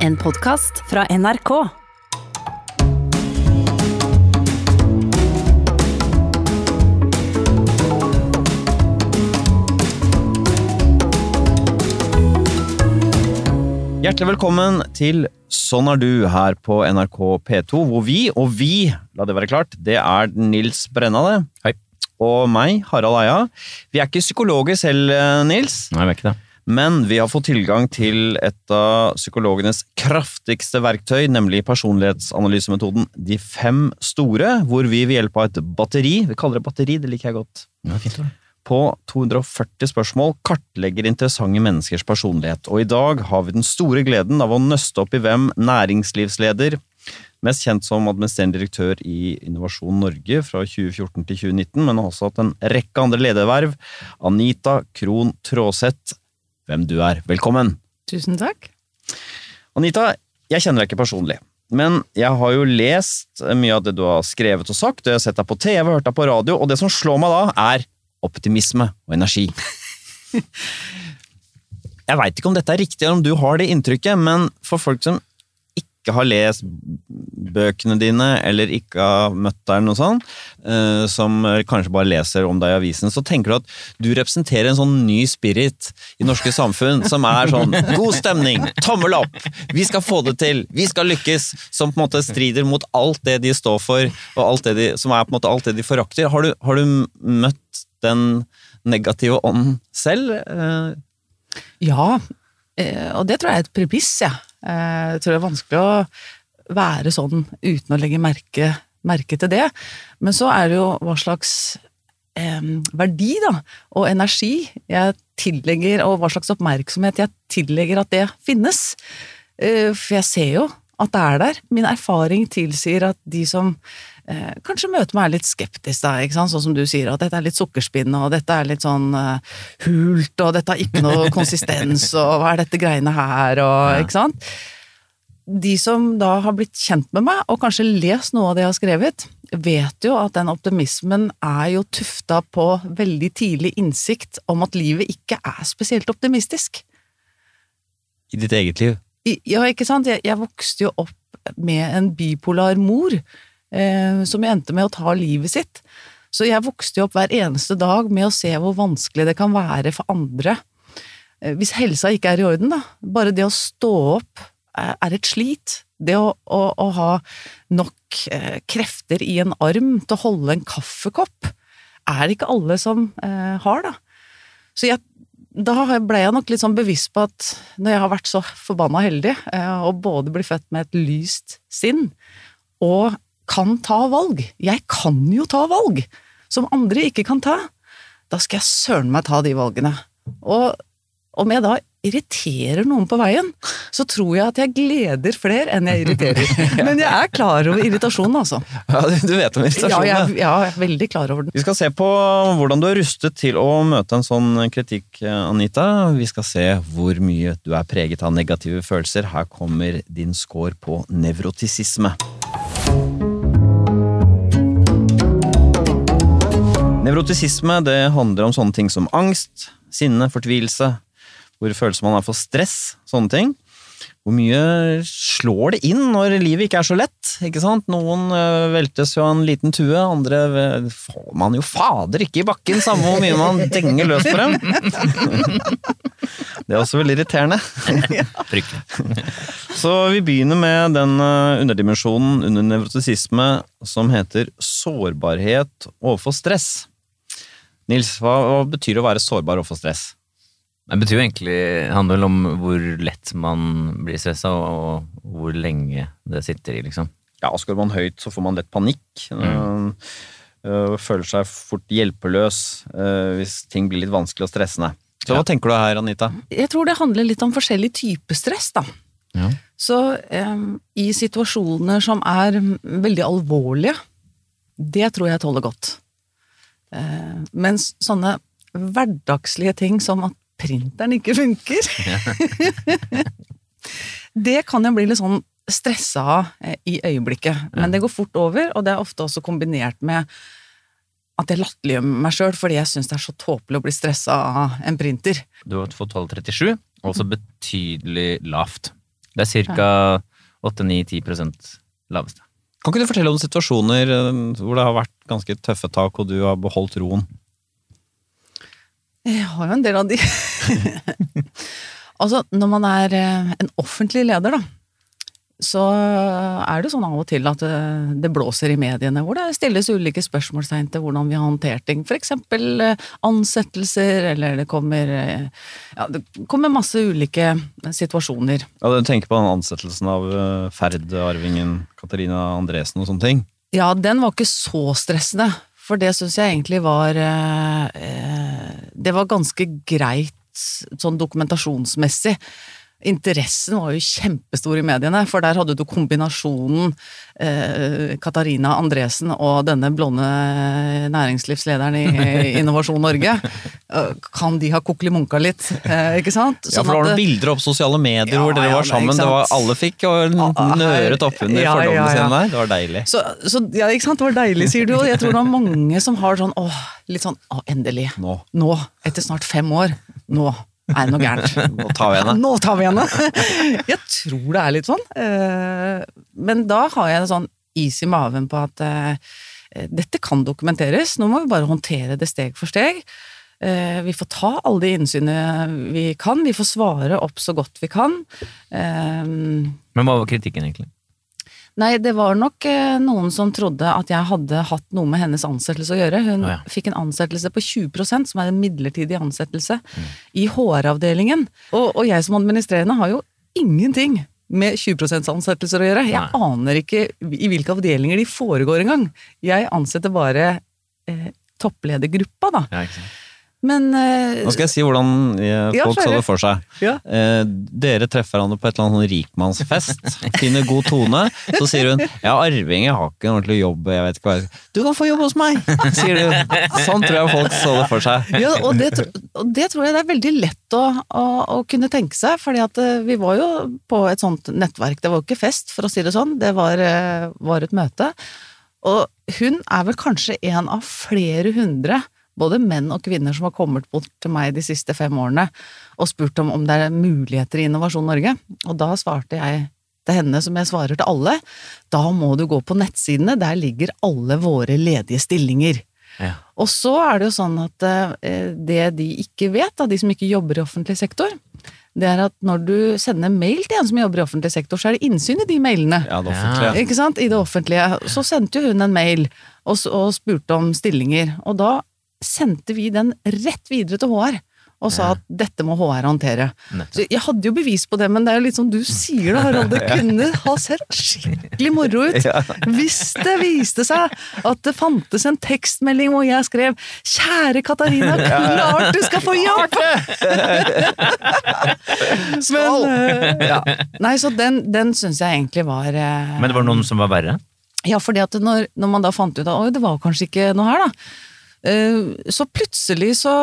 En podkast fra NRK. Hjertelig velkommen til Sånn er du her på NRK P2, hvor vi, og vi, la det være klart, det er Nils Brenna, det. Hei. Og meg, Harald Eia. Vi er ikke psykologer selv, eh, Nils, Nei, vi er ikke det. Men vi har fått tilgang til et av psykologenes kraftigste verktøy, nemlig personlighetsanalysemetoden De fem store, hvor vi ved hjelp av et batteri, vi kaller det batteri, det liker jeg godt, Ja, fint på 240 spørsmål kartlegger interessante menneskers personlighet, og i dag har vi den store gleden av å nøste opp i hvem næringslivsleder, mest kjent som administrerende direktør i Innovasjon Norge fra 2014 til 2019, men har også hatt en rekke andre lederverv, Anita Krohn Traaseth, hvem du er. Velkommen! Tusen takk. Anita, jeg kjenner deg ikke personlig, men jeg har jo lest mye av det du har skrevet og sagt, og jeg har sett deg på TV, hørt deg på radio, og det som slår meg da, er optimisme og energi. Jeg veit ikke om dette er riktig, eller om du har det inntrykket, men for folk som ikke har lest bøkene dine, eller ikke har møtt deg, eller noe sånt, eh, som kanskje bare leser om deg i avisen, så tenker du at du representerer en sånn ny spirit i norske samfunn, som er sånn god stemning, tommel opp, vi skal få det til, vi skal lykkes, som på en måte strider mot alt det de står for, og alt det de, som er på en måte alt det de forakter. Har du, har du møtt den negative ånden selv? Eh, Ja, eh, og det tror jeg er et premiss, jeg. Eh, Jeg tror det er vanskelig å være sånn uten å legge merke, merke til det. Men så er det jo hva slags eh, verdi da, og energi jeg tillegger, og hva slags oppmerksomhet jeg tillegger at det finnes. Eh, For jeg ser jo at det er der. Min erfaring tilsier at de som eh, kanskje møter meg er litt skeptisk, da, ikke sant? sånn som du sier, at dette er litt sukkerspinn, og dette er litt sånn eh, hult, og dette har ikke noe konsistens, og hva er dette greiene her, og Ja. ikke sant? De som da har blitt kjent med meg, og kanskje lest noe av det jeg har skrevet, vet jo at den optimismen er jo tufta på veldig tidlig innsikt om at livet ikke er spesielt optimistisk. I ditt eget liv? Ja, ikke sant? Jeg, jeg vokste jo opp med en bipolar mor, eh, som endte med å ta livet sitt. Så jeg vokste jo opp hver eneste dag med å se hvor vanskelig det kan være for andre. Eh, hvis helsa ikke er i orden, da. Bare det å stå opp er, er et slit. Det å, å, å ha nok eh, krefter i en arm til å holde en kaffekopp, er det ikke alle som eh, har, da. Så jeg da ble jeg nok litt sånn bevisst på at når jeg har vært så forbanna heldig, eh, og både blir født med et lyst sinn, og kan ta valg Jeg kan jo ta valg som andre ikke kan ta! Da skal jeg søren meg ta de valgene. Og om jeg da irriterer noen på veien, så tror jeg at jeg gleder flere enn jeg irriterer. Men jeg er klar over irritasjonen, altså. Ja, du vet om Ja, irritasjonen. jeg, ja, jeg er veldig klar over den. Vi skal se på hvordan du er rustet til å møte en sånn kritikk, Anita. Vi skal se hvor mye du er preget av negative følelser. Her kommer din score på nevrotisisme. Nevrotisisme det handler om sånne ting som angst, sinne, fortvilelse, hvor følelser man har for stress, sånne ting. Hvor mye slår det inn når livet ikke er så lett? ikke sant? Noen øh, veltes jo av en liten tue, andre øh, får man jo fader ikke i bakken, samme hvor mye man denger løs på dem. Det er også veldig irriterende. Fryktelig. Så vi begynner med den øh, underdimensjonen under nevrotisisme som heter sårbarhet overfor stress. Nils, hva, hva betyr det å være sårbar overfor stress? Det betyr jo egentlig, handler vel om hvor lett man blir stressa, og hvor lenge det sitter i, liksom. ja, skårer man høyt, så får man lett panikk. Mm. øh, føler seg fort hjelpeløs øh, hvis ting blir litt vanskelig og stressende. Så hva tenker du her, Anita? Jeg tror det handler litt om forskjellig type stress, da. Ja. Så eh, i situasjoner som er veldig alvorlige, det tror jeg tåler godt. Eh, mens sånne hverdagslige ting som at printeren ikke funker Det kan jeg bli litt sånn stressa av eh, i øyeblikket. Men det går fort over, og det er ofte også kombinert med at jeg latterliggjør meg sjøl fordi jeg syns det er så tåpelig å bli stressa av en printer. Du har fått tall 37, altså betydelig lavt. Det er ca. 8-9-10 laveste. Kan ikke du fortelle om situasjoner eh, hvor det har vært ganske tøffe tak, og du har beholdt roen? Jeg har jo en del av de. altså, når man er eh, en offentlig leder, da, så er det sånn av og til at det, det blåser i mediene, hvor det stilles ulike spørsmålstegn til hvordan vi har håndtert ting. For eksempel eh, ansettelser, eller det kommer eh, Ja, det kommer masse ulike situasjoner. Ja, Du tenker på den ansettelsen av eh, Ferd-arvingen Katarina Andresen og sånne ting? Ja, den var ikke så stressende, for det syns jeg egentlig var eh, eh, Det var ganske greit sånn dokumentasjonsmessig. Interessen var jo kjempestor i mediene, for der hadde du kombinasjonen eh, Katarina Andresen og denne blonde næringslivslederen i Innovasjon Norge. Eh, Kan de ha kokelimunka litt, eh, ikke sant? Ja, for det var noen bilder opp sosiale medier Ja, hvor dere var men sammen. ikke Det var, alle fikk og Ah, ah, nøret oppunder ja, fordommene ja, ja. sine der. Det var deilig. så, så, ja, ikke sant? Det var deilig, sier du. Og jeg tror det er mange som har sånn åh, litt sånn åh, endelig. Nå, Nå, etter snart fem år. Nå er det noe gærent. nå tar vi henne. Nå tar vi henne! Jeg tror det er litt sånn. eh, Men da har jeg en sånn is i maven på at eh, dette kan dokumenteres. Nå må vi bare håndtere det steg for steg. Eh, Vi får ta alle de innsynene vi kan. Vi får svare opp så godt vi kan. Men hva var kritikken, egentlig? Nei, det var nok eh, noen som trodde at jeg hadde hatt noe med hennes ansettelse å gjøre. Hun oh, ja. fikk en ansettelse på 20% som er en midlertidig ansettelse, i HR-avdelingen. Og, og jeg som administrerende har jo ingenting med 20 ansettelser å gjøre. Jeg Nei. aner ikke i hvilke avdelinger de foregår engang. Jeg ansetter bare eh, toppledergruppa, da. Ja, ikke sant? Men uh, Nå skal jeg si hvordan folk Ja, så det for seg. Ja. Uh, dere treffer hverandre på et eller annet sånn rikmannsfest, finner god tone. Så sier hun 'ja, arving, jeg har ikke en ordentlig jobb', jeg vet ikke hva jeg Du kan få jobb hos meg! sier du. Sånn tror jeg folk så det for seg. Ja, og det, og det tror jeg det er veldig lett å, å, å kunne tenke seg, fordi at eh, vi var jo på et sånt nettverk. Det var jo ikke fest, for å si det sånn, det var, eh, var et møte. Og hun er vel kanskje en av flere hundre, både menn og kvinner, som har kommet bort til meg de siste fem årene og spurt om om det er muligheter i Innovasjon Norge. Og da svarte jeg til henne som jeg svarer til alle, da må du gå på nettsidene, der ligger alle våre ledige stillinger. Ja. Og så er det jo sånn at eh, det de ikke vet, da, de som ikke jobber i offentlig sektor, det er at når du sender mail til en som jobber i offentlig sektor, så er det innsyn i de mailene. Ja, det offentlige. Ikke sant? I det offentlige. Så sendte jo hun en mail og, og spurte om stillinger, og da sendte vi den rett videre til HR. Og sa at dette må HR håndtere. Så jeg hadde jo bevis på det, men det er jo litt som du sier det, Harald. Det kunne ha sett skikkelig moro ut. Hvis det viste seg at det fantes en tekstmelding hvor jeg skrev 'Kjære Katarina, klart du skal få jobb!' Men, eh, ja. Nei, så den, den syns jeg egentlig var eh, Men det var noen som var verre? Ja, fordi at når, når man da fant ut at det var kanskje ikke noe her, da. Eh, Så plutselig så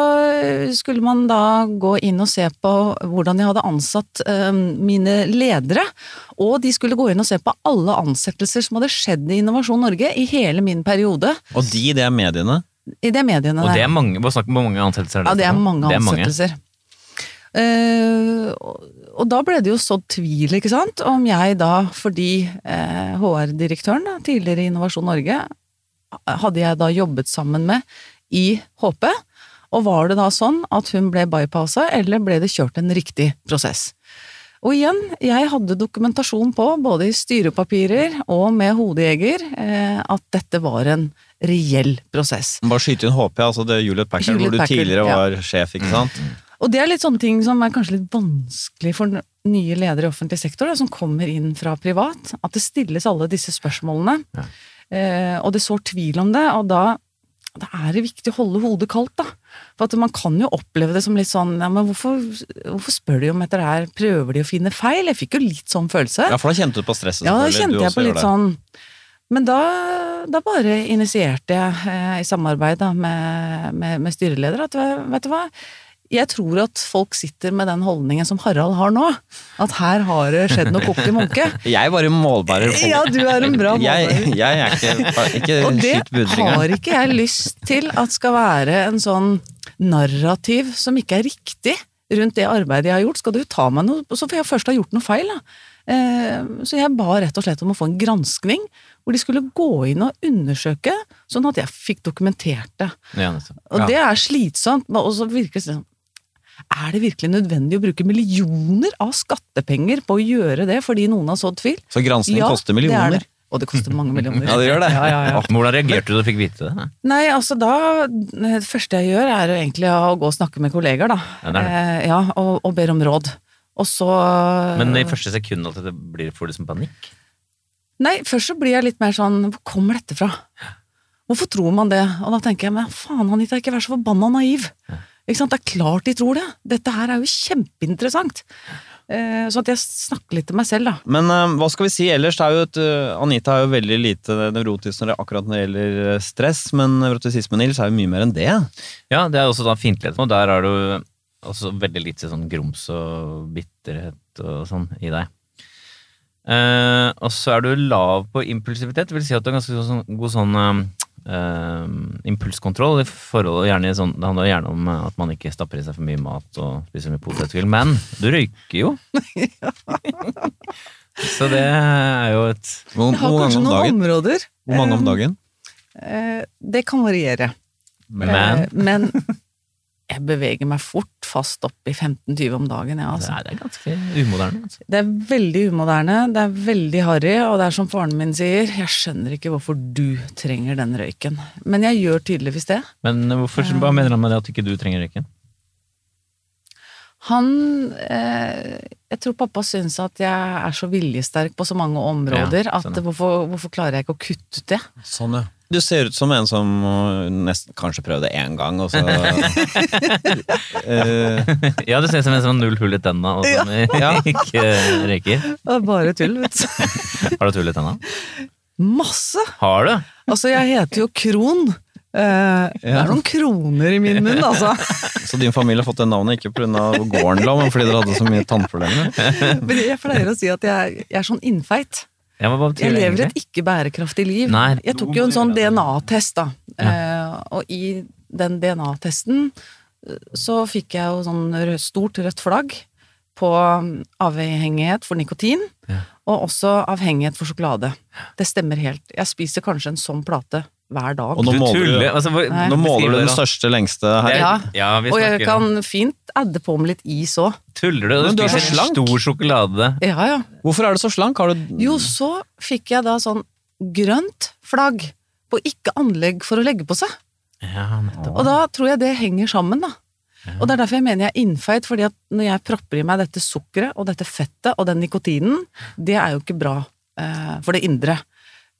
skulle man da gå inn og se på hvordan jeg hadde ansatt eh, mine ledere. Og de skulle gå inn og se på alle ansettelser som hadde skjedd i Innovasjon Norge i hele min periode. Og de, det er mediene. I det mediene Og det er mange, Hvor mange ansettelser er Ja, det? er mange Det er mange. ansettelser. Eh, og, og da ble det jo sådd tvil, ikke sant, om jeg da, fordi uh, HR-direktøren tidligere i Innovasjon Norge, hadde jeg da jobbet sammen med i HP, og var det da sånn at hun ble bypassa, eller ble det kjørt en riktig prosess? Og igjen, jeg hadde dokumentasjon på, både i styrepapirer og med hodejeger, eh, at dette var en reell prosess. Bare skyte inn HP, altså det er Juliet Packard, hvor du tidligere ja. var sjef, ikke sant? Og det er litt sånne ting som er kanskje litt vanskelig for nye ledere i offentlig sektor, da, som kommer inn fra privat. At det stilles alle disse spørsmålene. Ja. Eh, og det sår tvil om det, og da, da er det viktig å holde hodet kaldt, da. For at man kan jo oppleve det som litt sånn ja, men hvorfor, hvorfor spør de om etter det her, prøver de å finne feil? Jeg fikk jo litt sånn følelse. Ja, for da kjente du på stresset, Ja, da kjente jeg på litt sånn Men da, da bare initierte jeg eh, i samarbeid da, med, med, med styreleder at vet du hva, jeg tror at folk sitter med den holdningen som Harald har nå. At her har det skjedd noe kokk i munke. Jeg en målbærer folk. Ja, du er en bra jeg, målbærer. jeg er ikke, ikke Og det har ikke jeg lyst til at skal være en sånn narrativ som ikke er riktig rundt det arbeidet jeg har gjort. Skal du ta meg noe, så får jeg først ha gjort noe feil, da. Eh, Så jeg ba rett og slett om å få en granskning, hvor de skulle gå inn og undersøke, sånn at jeg fikk dokumentert det. Ja, nettopp. Og Ja. det er slitsomt, og så virker det sånn Er det virkelig nødvendig å bruke millioner av skattepenger på å gjøre det fordi noen har sådd tvil? Så gransking Ja, koster det er millioner. det. Og det koster mange millioner. Ja, det gjør det. Ja, ja, ja. Hvordan reagerte du da du fikk vite det? Nei, altså da Det første jeg gjør, er egentlig å gå og snakke med kollegaer, da. Ja. Eh, ja, og, og ber om råd. Og så Men i første sekund at det blir får du liksom panikk? Nei, først så blir jeg litt mer sånn Hvor kommer dette fra? Hvorfor tror man det? Og da tenker jeg men faen Anita, ikke vær så forbanna naiv. Ikke sant? Det er klart de tror det. Dette her er jo kjempeinteressant. Eh, så at jeg snakker litt til meg selv, da. Men eh, hva skal vi si ellers? Det er jo et, eh, Anita er jo veldig lite nevrotisk når det, akkurat når det gjelder stress, men nevrotisisme Nils er jo mye mer enn det. Ja, det er også da fiendtlighet. Og der er du også veldig lite sånn grums og bitterhet og sånn i deg. Eh, og så er du lav på impulsivitet. Det vil si at du har ganske sånn, god sånn eh, impulskontroll. i forhold, gjerne, sånn, det handler gjerne om eh, at man ikke stapper i seg for mye mat og spiser mye potetgull. Men du røyker jo! så det er jo et Hvor, Jeg har kanskje noen områder. Hvor mange om dagen? Eh, det kan variere. Men Eh, men jeg beveger meg fort fast opp i 15-20 om dagen. Ja, altså. det er, ganske umoderne. Altså. Det er veldig umoderne, det er veldig harry, og det er som faren min sier, jeg skjønner ikke hvorfor du trenger den røyken. Men jeg gjør tydeligvis det. Men hvorfor, hva mener han med det at ikke du trenger røyken? Han eh, Jeg tror pappa syns at jeg er så viljesterk på så mange områder Ja, at sånn, at hvorfor, hvorfor klarer jeg ikke å kutte ut det? Sånn, ja. Du ser ut som en som nesten kanskje prøvde én gang, og så uh, Ja, du ser ut som en som har null hull i tenna og som ikke røyker. Er bare tull, vet du. Har du tull i tenna? Masse! Har du? Altså, jeg heter jo Kron. Eh, Det er noen kroner i min munn, altså. Så din familie har fått det navnet ikke pga. gården, men fordi dere hadde så mye tannproblemer? Men jeg pleier å si at jeg, jeg er sånn innfeit. Ja, Jeg lever et ikke bærekraftig liv. Nei. Jeg tok jo en sånn DNA-test, da. Eh, og i den DNA-testen eh, så fikk jeg jo sånn stort rødt flagg på mm, avhengighet for nikotin, Ja. og også avhengighet for sjokolade. Det stemmer helt. Jeg spiser kanskje en sånn plate hver dag. Og nå Du måler du- tuller. Altså, hvor, Nei. Nå måler du den største, lengste her. Er- Ja. ja, vi og jeg kan fint adde på med litt is òg. Tuller du? Du du er så slank. stor sjokolade. Ja, ja. Hvorfor er du så slank? Har du Jo, så fikk jeg da sånn grønt flagg på ikke anlegg for å legge på seg. Ja, nettopp. Og da tror jeg det henger sammen, da. Og det er derfor jeg mener jeg er innfeit, fordi at når jeg propper i meg dette sukkeret og dette fettet og den nikotinen, det er jo ikke bra eh, for det indre.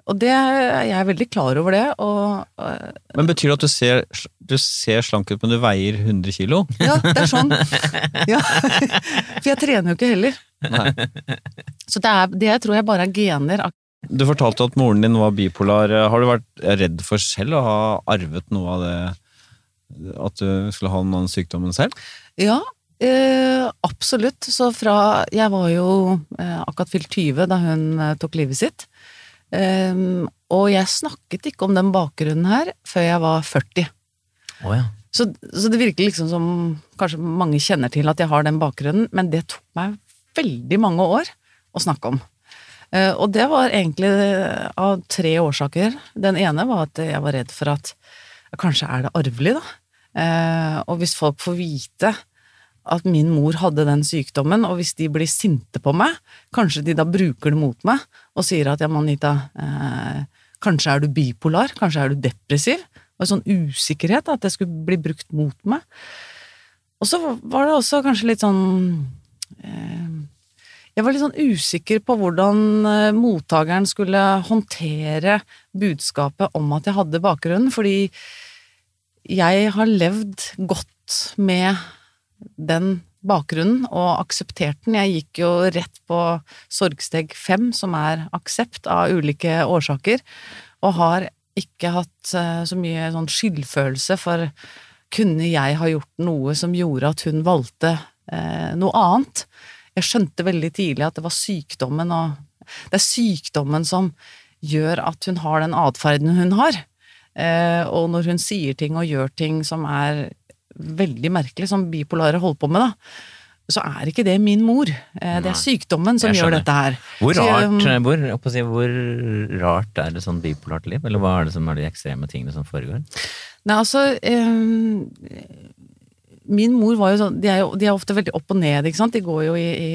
Og det, jeg er veldig klar over det, og eh, Men Betyr det at du ser, du ser slank ut, men du veier 100 kilo? ja, det er sånn. Ja. For jeg trener jo ikke heller. Nei. Så det, er, det tror jeg bare er gener. Du fortalte at moren din var bipolar. Har du vært redd for selv å ha arvet noe av det? At du skulle ha den sykdommen selv? Ja, eh, absolutt. Så fra Jeg var jo eh, akkurat fylt 20 da hun eh, tok livet sitt. Ehm, og jeg snakket ikke om den bakgrunnen her før jeg var 40. Oh, ja. Så, så det virker liksom som kanskje mange kjenner til at jeg har den bakgrunnen, men det tok meg veldig mange år å snakke om. Uh, og det var egentlig av tre årsaker. Den ene var at jeg var redd for at kanskje er det arvelig, da. Uh, og hvis folk får vite at min mor hadde den sykdommen, og hvis de blir sinte på meg, kanskje de da bruker det mot meg og sier at ja, Manita, eh, kanskje er du bipolar, kanskje er du depressiv. Og en sånn usikkerhet at det skulle bli brukt mot meg. Og så var det også kanskje litt sånn eh, Jeg var litt sånn usikker på hvordan eh, mottakeren skulle håndtere budskapet om at jeg hadde bakgrunnen, fordi jeg har levd godt med den bakgrunnen og akseptert den. Jeg gikk jo rett på sorgsteg fem, som er aksept av ulike årsaker, og har ikke hatt eh, så mye sånn skyldfølelse for kunne jeg ha gjort noe som gjorde at hun valgte eh, noe annet? Jeg skjønte veldig tidlig at det var sykdommen, og det er sykdommen som gjør at hun har den atferden hun har. Eh, og når hun sier ting og gjør ting som er veldig merkelig, som bipolare holder på med, da, så er ikke det min mor. Eh, Det er sykdommen som gjør dette her. Hvor rart, så, hvor, jeg holdt på å si, hvor rart er det sånn bipolart liv? Eller hva er det som er de ekstreme tingene som foregår? Nei, altså eh, Min mor var jo sånn de er, jo, de er ofte veldig opp og ned, ikke sant. De går jo i, i,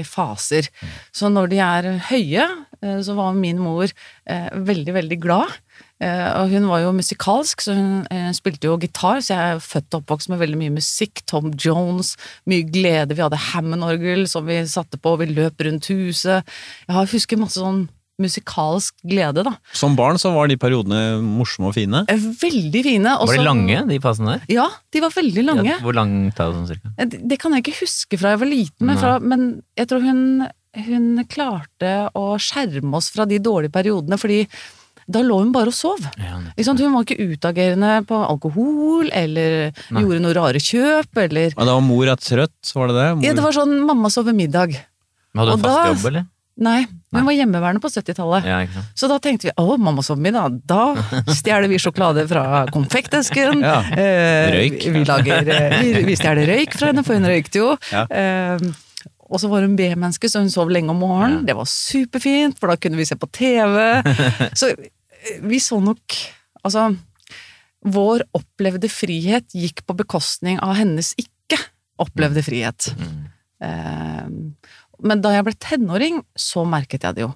i faser. Så når de er høye, eh, så var min mor eh, veldig, veldig glad. Eh, og hun var jo musikalsk, så hun eh, spilte jo gitar, så jeg er født og oppvokst med veldig mye musikk. Tom Jones, mye glede. Vi hadde Hammond-orgel som vi satte på, vi løp rundt huset. Jeg husker masse sånn musikalsk glede, da. Som barn så var de periodene morsomme og fine. Eh, Veldig fine. Også, Var de lange, de passene der? Ja, de var veldig lange. Ja, hvor langt er det sånn cirka? Det det kan jeg ikke huske fra jeg var liten, men, fra, men jeg tror hun, hun klarte å skjerme oss fra de dårlige periodene, fordi da lå hun bare og sov. Ja, Ikke sant? Hun var ikke utagerende på alkohol, eller Nei. gjorde noe rare kjøp, eller Og da var mor er trøtt, var det det? Mor... ja, Det var sånn mamma sover middag. Men Hadde Og fast da- jobb, eller? Nei, hun var hjemmeværende på 70-tallet. Ja. Så da tenkte vi å, mamma sover middag, da stjeler vi sjokolade fra konfektesken. Ja. Eh, Røyk. Vi, vi, lager, eh, vi, vi stjeler røyk fra henne, for hun røykte jo. Ja. Eh, og så var hun B-menneske, så hun sov lenge om morgenen. Det var superfint, for da kunne vi se på TV. Så vi så nok Altså, vår opplevde frihet gikk på bekostning av hennes ikke opplevde frihet. Mm. Eh, men da jeg ble tenåring, så merket jeg det jo.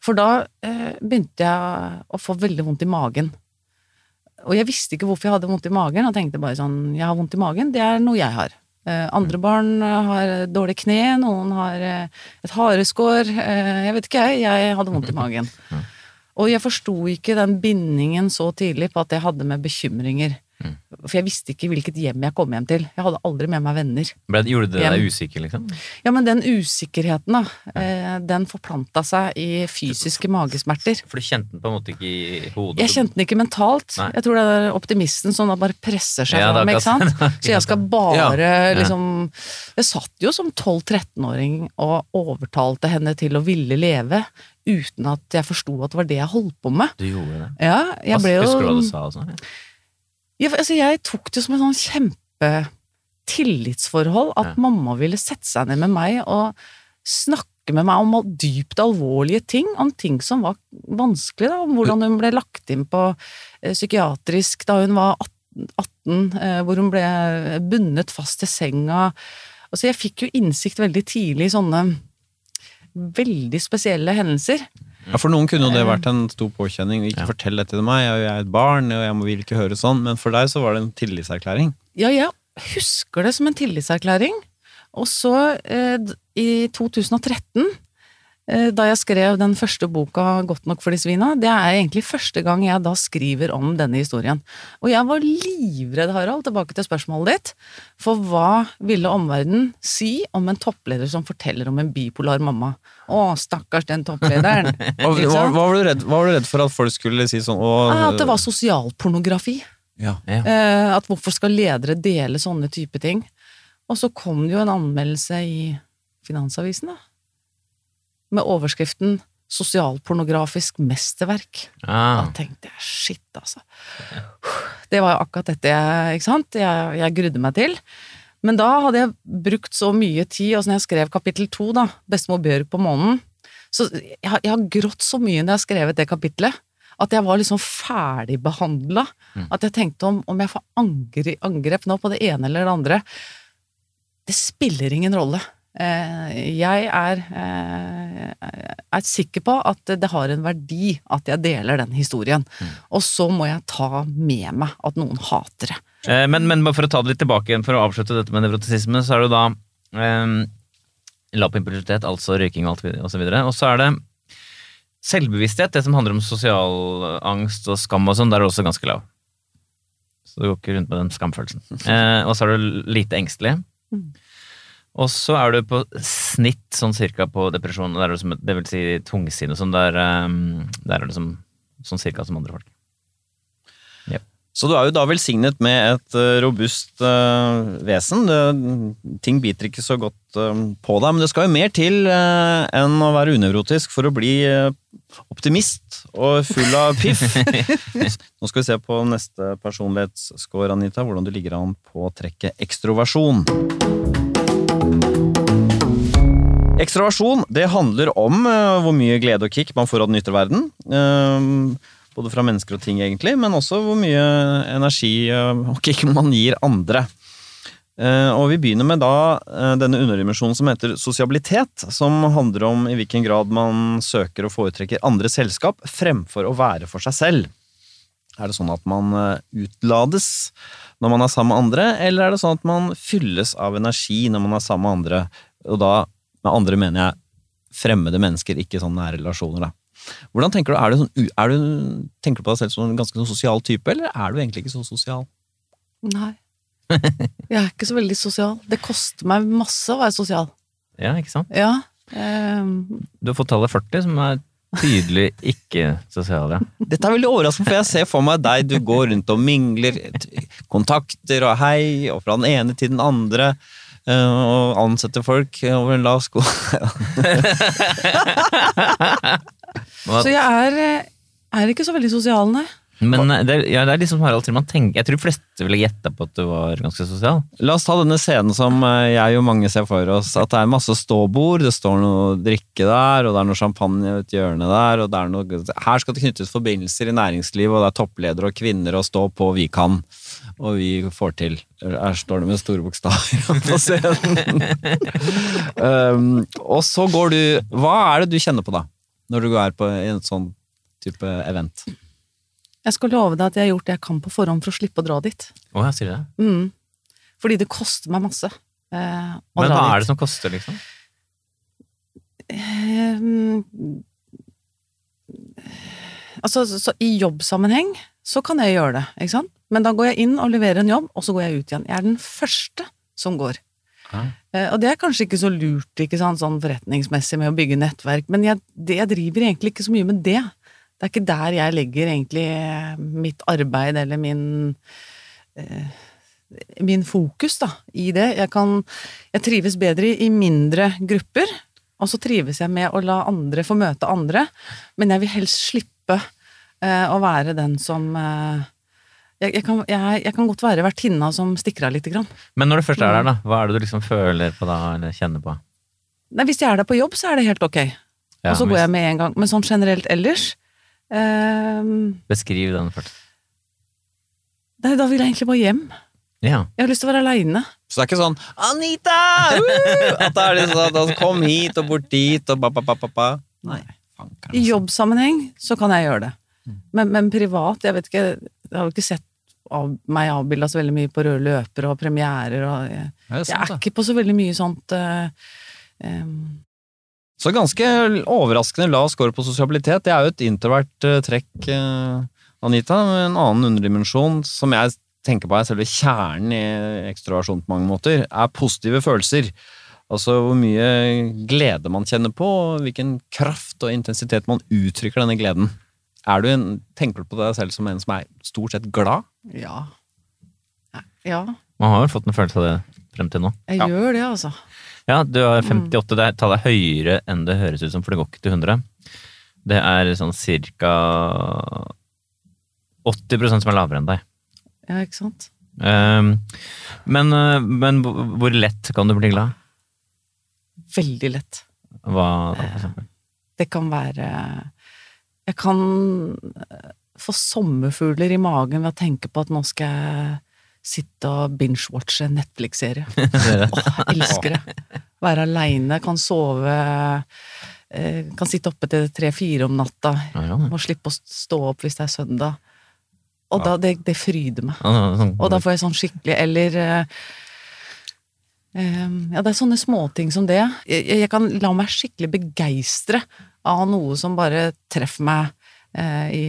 For da eh, begynte jeg å få veldig vondt i magen. Og jeg visste ikke hvorfor jeg hadde vondt i magen, og tenkte bare sånn Jeg har vondt i magen, det er noe jeg har. Eh, andre barn eh, har dårlig kne, noen har eh, et hareskår. Jeg vet ikke, jeg. Jeg hadde vondt i magen. Og jeg forsto ikke den bindingen så tidlig på at jeg hadde med bekymringer. For jeg visste ikke hvilket hjem jeg kom hjem til. Jeg hadde aldri med meg venner. Ble, gjorde det deg usikker, liksom? Ja, men den usikkerheten, da, eh, den forplanta seg i fysiske magesmerter. For du kjente den på en måte ikke i hodet? Jeg kjente den ikke mentalt. Nei. Jeg tror det er optimisten som da bare presser seg Ja, fram, ikke sant. Så jeg skal bare Ja. liksom Jeg satt jo som 12-13-åring og overtalte henne til å ville leve, uten at jeg forsto at det var det jeg holdt på med. Du gjorde det? Ja, jeg ble jo Husker du hva du sa og sånn? Ja, altså, jeg tok det som et sånn kjempetillitsforhold at Ja. mamma ville sette seg ned med meg og snakke med meg om dypt alvorlige ting, om ting som var vanskelig, da, om hvordan hun ble lagt inn på eh, psykiatrisk da hun var 18, 18 eh, hvor hun ble bundet fast til senga. Altså, jeg fikk jo innsikt veldig tidlig i sånne veldig spesielle hendelser. Ja, For noen kunne jo det vært en stor påkjenning. Ikke Ja. fortell dette til meg, jeg er et barn, og jeg vil ikke høre sånn. Men for deg så var det en tillitserklæring. Ja, jeg husker det som en tillitserklæring. Og så, eh, i 2013, eh, da jeg skrev den første boka 'Godt nok for de svina', det er egentlig første gang jeg da skriver om denne historien. Og jeg var livredd, Harald, tilbake til spørsmålet ditt, for hva ville omverdenen si om en toppleder som forteller om en bipolar mamma? Å, stakkars den topplederen. Hva, hva, hva, var du redd, hva var du redd for at folk skulle si sånn å, Ah, At det var sosialpornografi. ja. Ja. Eh, at hvorfor skal ledere dele sånne type ting? Og så kom det jo en anmeldelse i Finansavisen, da. Med overskriften 'Sosialpornografisk mesterverk'. Ah, Da tenkte jeg shit, altså. Det var jo akkurat dette jeg, ikke sant? jeg, jeg grudde meg til. Men da hadde jeg brukt så mye tid, og så når jeg skrev kapittel to, da, 'Bestemor Bjørg på månen', så jeg, jeg har grått så mye når jeg har skrevet det kapitlet, at jeg var liksom ferdigbehandla. At jeg tenkte om, om jeg får angre, angrep nå på det ene eller det andre. Det spiller ingen rolle. Eh, Jeg er, eh, er sikker på at det har en verdi at jeg deler den historien. Og så må jeg ta med meg at noen hater det. Eh, Men, men for å ta det litt tilbake igjen, for å avslutte dette med nevrotisisme, så er det jo da um, impulsivitet, altså røyking og alt vid- og så videre. Og så er det selvbevissthet, det som handler om sosial angst og skam og sånn, der er det også ganske lav. Så du går ikke rundt med den skamfølelsen. Eh, og så er du lite engstelig. Og så er du på snitt sånn cirka på depresjon, det, du det vil si tungsinn og sånn, der, eh, der er du som, sånn cirka som andre folk. Så du er jo da velsignet med et eh, robust uh, vesen. Det, ting biter ikke så godt uh, på deg, men det skal jo mer til uh, enn å være unevrotisk for å bli optimist og full av piff. Nå skal vi se på neste personlighetsscore, Anita, hvordan du ligger an på trekket ekstroversjon. Ekstraversjon det handler om uh, hvor mye glede og kick man får av den ytre verden. Uh, både fra mennesker og ting, egentlig, men også hvor mye energi eh, og kick man gir andre. Eh, og vi begynner med da denne underdimensjonen som heter sosialitet, som handler om i hvilken grad man søker og foretrekker andre selskap fremfor å være for seg selv. Er det sånn at man utlades når man er sammen med andre, eller er det sånn at man fylles av energi når man er sammen med andre? Og da, med andre mener jeg fremmede mennesker, ikke sånne nære relasjoner, da. Hvordan tenker du, er du, sånn, er du Tenker du på deg selv som en ganske sånn sosial type, eller er du egentlig ikke så sosial? Nei. Jeg er ikke så veldig sosial. Det koster meg masse å være sosial. Ja, ikke sant? Ja. Um... Du har fått tallet 40, som er tydelig ikke sosial, ja. Dette er veldig overraskende, for jeg ser for meg deg, du går rundt og mingler, kontakter og hei, og fra den ene til den andre, og ansette folk over en lav sko. så jeg er, eh, er ikke så veldig sosial, nei. Men eh, det er, ja, det er liksom Harald Triman tenker Jeg tror fleste ville gjette på at du var ganske sosial. La oss ta denne scenen som eh, jeg og mange ser for oss, at det er masse ståbord, det står noe drikke der, og det er noe champagne i et hjørne der, og det er noe Her skal det knyttes forbindelser i næringslivet, og det er toppledere og kvinner å stå på, vi kan. Og vi får til. Her står det med store bokstaver på scenen. um, og så går du Hva er det du kjenner på da, når du er på en sånn type event? Jeg skal love deg at jeg har gjort det jeg kan på forhånd for å slippe å dra dit. Oh, jeg sier det. Mm. Fordi det koster meg masse. Eh, Men hva er det som koster, liksom? Ehm, altså, så, så i jobbsammenheng så kan jeg gjøre det, ikke sant? Men da går jeg inn og leverer en jobb, og så går jeg ut igjen. Jeg er den første som går. Ja. Eh, og det er kanskje ikke så lurt ikke sant, sånn forretningsmessig med å bygge nettverk, men jeg, det, jeg driver egentlig ikke så mye med det. Det er ikke der jeg legger egentlig eh, mitt arbeid eller min eh, min fokus da, i det. Jeg, kan, jeg trives bedre i, mindre grupper, og så trives jeg med å la andre få møte andre, men jeg vil helst slippe eh, å være den som jeg, jeg, kan, jeg, jeg kan godt være vertinna som stikker av lite grann. Men når du først er der, da, hva er det du liksom føler på da, eller kjenner på? Nei, hvis jeg er der på jobb, så er det helt ok. Ja, og så går jeg med en gang. Men sånn generelt ellers eh, Beskriv den først. nei, Da vil jeg egentlig bare hjem. Ja. Jeg har lyst til å være aleine. Så det er ikke sånn 'Anita!' Uh! At det er liksom sånn Kom hit og bort dit og ba, ba, ba, ba, ba. Nei. I altså. jobbsammenheng så kan jeg gjøre det. Men, men privat, jeg vet ikke Jeg har jo ikke sett av, meg avbilda så veldig mye på røde løpere og premierer og Jeg, Ja, det er jeg er ikke på så veldig mye sånt uh, em, Så ganske overraskende lav score på sosialitet. Det er jo et introvert eh, trekk, eh, Anita. med En annen underdimensjon som jeg tenker på er selve kjernen i ekstroversjon på mange måter, er positive følelser. Altså hvor mye glede man kjenner på, og hvilken kraft og intensitet man uttrykker denne gleden. Er du en, tenker du på deg selv som en som er stort sett glad? Ja. Ja, Man har jo fått en følelse av det frem til nå. jeg Ja. gjør det, altså. Ja, du har 58, det er tallet er høyere enn det høres ut som, for det går ikke til 100. Det er sånn cirka 80% som er lavere enn deg. Ja, ikke sant? Um, men, eh, men hvor lett kan du bli glad? Veldig lett. Hva da, for eksempel? Det kan være Jeg kan eh, få sommerfugler i magen ved å tenke på at nå skal jeg sitte og binge-watche en Netflix-serie. Åh, jeg elsker det. Være aleine, kan sove eh, Kan sitte oppe til tre-fire om natta og slippe å stå opp hvis det er søndag. Og da, det, det fryder meg. Sånn- Og da får jeg sånn skikkelig Eller eh, Ja, det er sånne småting som det. Jeg, jeg kan la meg skikkelig begeistre av noe som bare treffer meg eh, i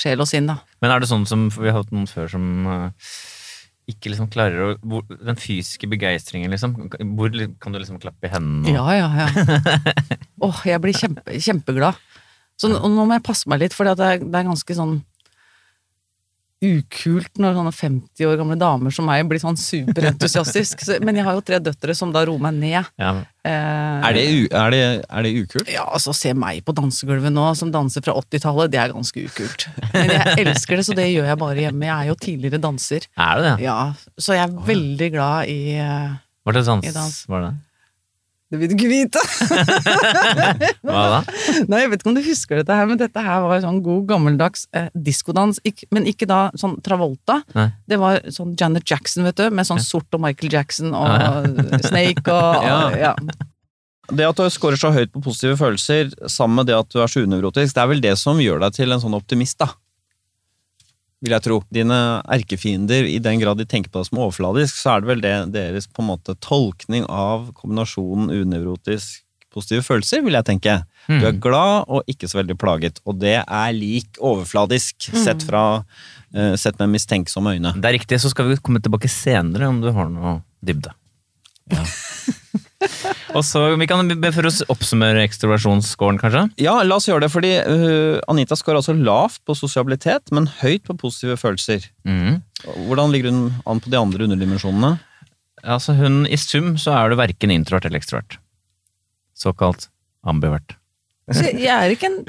sjel og sinn, da. Men er det sånn som Vi har hatt noen før som eh, ikke liksom klarer å hvor, Den fysiske begeistringen, liksom. Hvor kan du liksom klappe i hendene? og- Ja, ja, ja. Åh, jeg blir kjempe, kjempeglad. Så nå, må jeg passe meg litt, for det det er ganske sånn ukult når sånne 50 år gamle damer som meg blir sånn superentusiastisk. Men jeg har jo tre døtre som da roer meg ned. Ja, Eh, Er det, er det, er det ukult? Ja, altså se meg på dansegulvet nå, som danser fra 80-tallet, det er ganske ukult. Men jeg elsker det, så det gjør jeg bare hjemme. Jeg er jo tidligere danser. Er det det? Ja, så jeg er veldig glad i eh, Hva slags dans, I dans. var det? Det vil du ikke vite! Hva da? Nei, jeg vet ikke om du husker dette her, men dette her var sånn god gammeldags eh, diskodans. Men ikke da sånn Travolta. Nei. Det var sånn Janet Jackson, vet du, med sånn sort og Michael Jackson og ja. Snake og Ja. ja. Det at du scorer så høyt på positive følelser, sammen med det at du er så unevrotisk, det er vel det som gjør deg til en sånn optimist, da. Vil jeg tro. Dine erkefiender, i den grad de tenker på deg som overfladisk, så er det vel det deres på en måte tolkning av kombinasjonen unevrotisk positive følelser, vil jeg tenke. Du er Mm. glad og ikke så veldig plaget, og det er lik overfladisk, sett, fra, uh, sett med mistenksomme øyne. Det er riktig, så skal vi komme tilbake senere om du har noe dybde. Og så, Vi kan be for oss oppsummere ekstroversjonsscoren, kanskje? Ja, la oss gjøre det, fordi uh, Anita scorer altså lavt på sosialitet, men høyt på positive følelser. Mm. Hvordan ligger hun an på de andre underdimensjonene? Altså hun, I sum så er du verken introvert eller ekstrovert. Såkalt ambivert. Så jeg er ikke en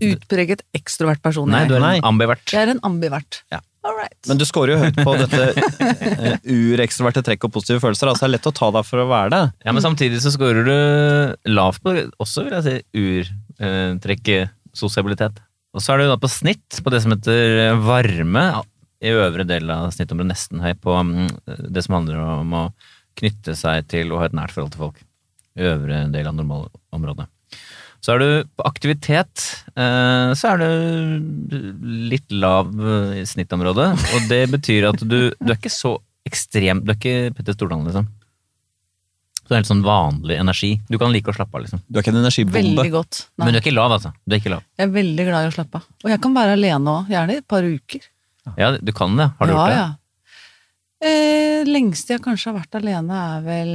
utpreget ekstrovert person. Nei, du er Nei. en ambivert. Jeg er en ambivert. Ja. Alright. Men du scorer jo høyt på dette uh, urekstroverte trekk og positive følelser. Altså det er lett å ta deg for å være det. Ja, Men samtidig så scorer du lavt på også, vil jeg si, urtrekket sosialitet. Og så er du da på snitt på det som heter varme, i øvre del av snittområdet, nesten høy på mm, det som handler om å knytte seg til og ha et nært forhold til folk. I øvre del av normalområdet. Så er du på aktivitet, eh, så er du litt lav eh, i snittområdet. Og det betyr at du, du er ikke så ekstrem Du er ikke Petter Stordalen, liksom. Så det er helt sånn vanlig energi. Du kan like å slappe av, liksom. Du er ikke en energibombe. Veldig godt. Nei. Men du er ikke lav, altså. Du er ikke lav. Jeg er veldig glad i å slappe av. Og jeg kan være alene òg, gjerne i et par uker. Ja, du kan det. Har du ja, gjort det? Ja. Eh, lengste jeg kanskje har vært alene, er vel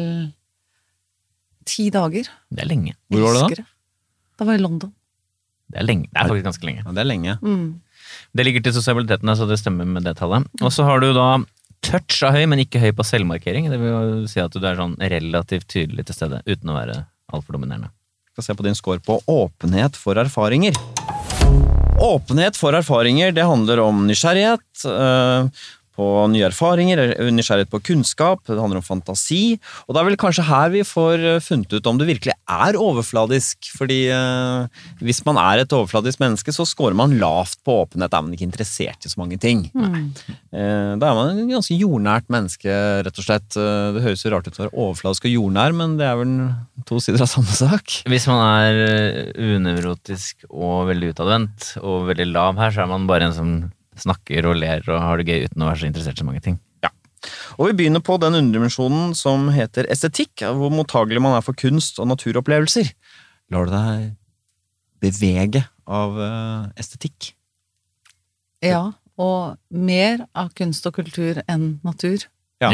ti dager. Det er lenge. Hvor var det da? Det. Da var jeg i London. Det er lenge. Det er faktisk ganske lenge. Ja, det er lenge. Mm. Det ligger til sosialitetene, så det stemmer med det tallet. Og så har du da touch av høy, men ikke høy på selvmarkering. Det vil jo si at du er sånn relativt tydelig til stede, uten å være altfor dominerende. Vi skal se på din score på åpenhet for erfaringer. Åpenhet for erfaringer, det handler om nysgjerrighet øh, på nye erfaringer, eller nysgjerrighet på kunnskap, det handler om fantasi. Og det er vel kanskje her vi får øh, funnet ut om du virkelig er overfladisk. Fordi eh, hvis man er et overfladisk menneske, så scorer man lavt på åpenhet. Er man ikke interessert i så mange ting. Mm. Eh, Da er man en ganske jordnært menneske, rett og slett. Eh, Det høres jo rart ut å være overfladisk og jordnær, men det er vel to sider av samme sak. Hvis man er eh, unevrotisk og veldig utadvendt og veldig lav her, så er man bare en som snakker og ler og har det gøy uten å være så interessert i så mange ting. Ja. Og vi begynner på den underdimensjonen som heter estetikk, hvor mottagelig man er for kunst og naturopplevelser. Lar du deg bevege av eh, estetikk? Ja, og mer av kunst og kultur enn natur, Ja.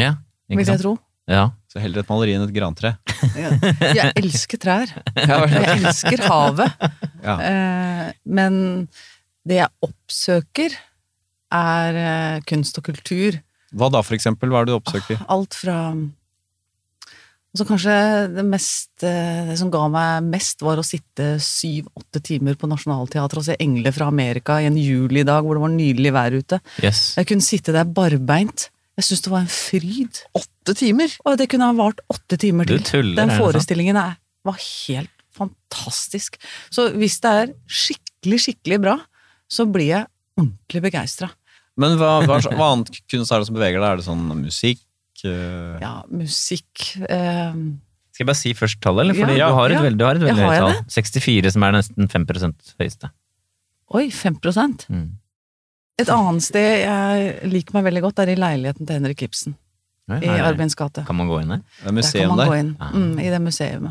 ikke vil jeg sant? tro. Ja. Så heller et maleri enn et grantre. Jeg elsker trær. Jeg elsker havet. Ja. Eh, men det jeg oppsøker, er eh, kunst og kultur. Hva da, for eksempel? Hva er det du oppsøker? Alt fra Altså kanskje det mest eh, Det som ga meg mest, var å sitte syv-åtte timer på Nationaltheatret og se engler fra Amerika i en julidag hvor det var nydelig vær ute. Yes. Jeg kunne sitte der barbeint. Jeg syns det var en fryd. Åtte timer! Og det kunne ha vart åtte timer Du til. tuller, Den forestillingen er, var helt fantastisk. Så hvis det er skikkelig, skikkelig bra, så blir jeg ordentlig begeistra. Men hva, hva, hva annet kunst er det som beveger deg? Er det sånn musikk? Uh... Ja, musikk uh... Skal jeg bare si først tallet, eller? Fordi Ja, du har et ja. veldig, du har et Ja, veldig høyt tall. 64, som er nesten 5% høyeste. Oi, 5 Mm. Et annet sted jeg liker meg veldig godt, er i leiligheten til Henrik Ibsen. Nei, I er det- Arbenz gate. Kan man gå inn der? Det er Der kan man der. gå inn. Ah. Mm, I det museet.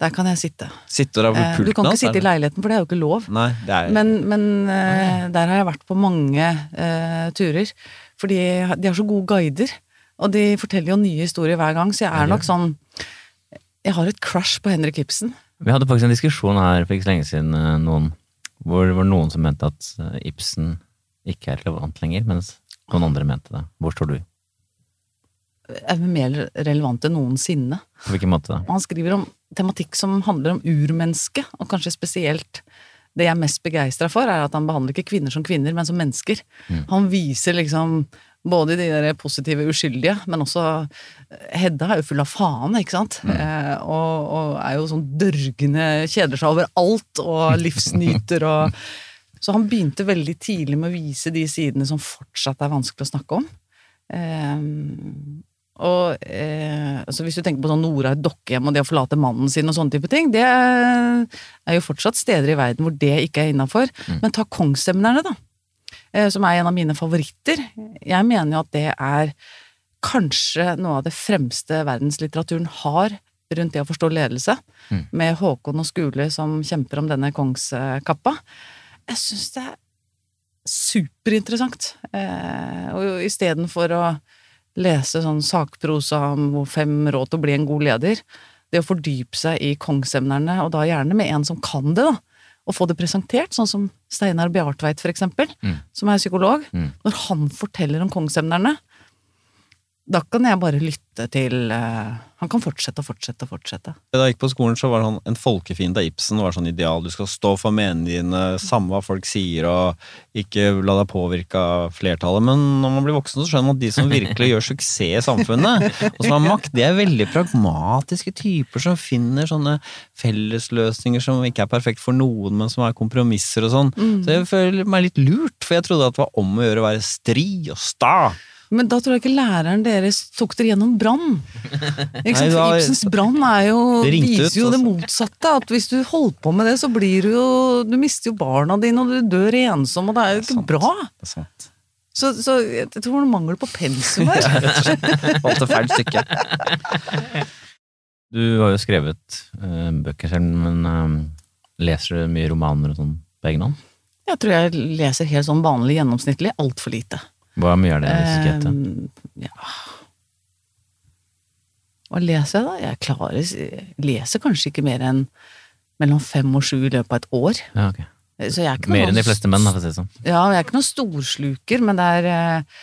Der kan jeg sitte. Sitter der på pulten, du kan ikke sitte i leiligheten, for det er jo ikke lov. Nei, det er Men, men eh, der har jeg vært på mange uh, turer. Fordi de har så gode guider. Og de forteller jo nye historier hver gang, så jeg er nok sånn Jeg har et crush på Henrik Ibsen. Vi hadde faktisk en diskusjon her for ikke så lenge siden, eh, noen, hvor det var noen som mente at eh, Ibsen ikke er relevant lenger, mens noen andre mente det. Hvor står du? Er mer relevant enn noensinne. På hvilken måte da? Han skriver om tematikk som handler om urmennesket, og kanskje spesielt det jeg er mest begeistra for, er at han behandler ikke kvinner som kvinner, men som mennesker. Mm. Han viser liksom Både de der positive uskyldige, men også eh, Hedda er jo full av faen, ikke sant? Eh, og, og er jo sånn dørgende Kjeder seg over alt og livsnyter og Så han begynte veldig tidlig med å vise de sidene som fortsatt er vanskelig å snakke om. Eh, og eh, altså Hvis du tenker på sånn Nora i dokkehjem og det å forlate mannen sin og sånne type ting, det er jo fortsatt steder i verden hvor det ikke er innafor. Men ta Kongssemnerne, da. Eh, som er en av mine favoritter. Jeg mener jo at det er kanskje noe av det fremste verdenslitteraturen har rundt det å forstå ledelse, Mm. med Håkon og Skule som kjemper om denne kongskappa. Jeg syns det er superinteressant. Eh, og istedenfor å lese sånn sakprosa om fem råd til å bli en god leder, det å fordype seg i kongsemnerne, og da gjerne med en som kan det, da, og få det presentert, sånn som Steinar Bjartveit, for eksempel, Mm. som er psykolog. Mm. Når han forteller om kongsemnerne, da kan jeg bare lytte til uh, Han kan fortsette og fortsette og fortsette. Da jeg gikk på skolen, så var han en folkefiende av Ibsen. var sånn ideal. Du skal stå for meningene dine, samme hva folk sier, og ikke la deg påvirke av flertallet. Men når man blir voksen, så skjønner man at de som virkelig gjør suksess i samfunnet, og som har makt, det er veldig pragmatiske typer som finner sånne fellesløsninger som ikke er perfekt for noen, men som er kompromisser og sånn. Mm. Så jeg føler meg litt lurt, for jeg trodde at det var om å gjøre å være stri og sta. Men da tror jeg ikke læreren deres tok dere gjennom brann. Ibsens brann er jo, viser ut, jo det altså. motsatte. At hvis du holder på med det, så blir du jo Du mister jo barna dine, og du dør ensom, og det er jo ikke bra. Det er sant. Så, så jeg tror det var mangel på pensum her. Valgte feil stykke. Du har jo skrevet uh, bøker selv, men uh, leser du mye romaner og sånn på egen hånd? Jeg tror jeg leser helt sånn vanlig gjennomsnittlig altfor lite. Hva mye er det? i ikke heter? Eh, ja. Hva leser jeg, da? Jeg klarer leser kanskje ikke mer enn mellom fem og sju i løpet av et år. Ja, okay. Er Mer enn de fleste menn, for å si det sånn. Ja, jeg er ikke noen storsluker, men det er eh,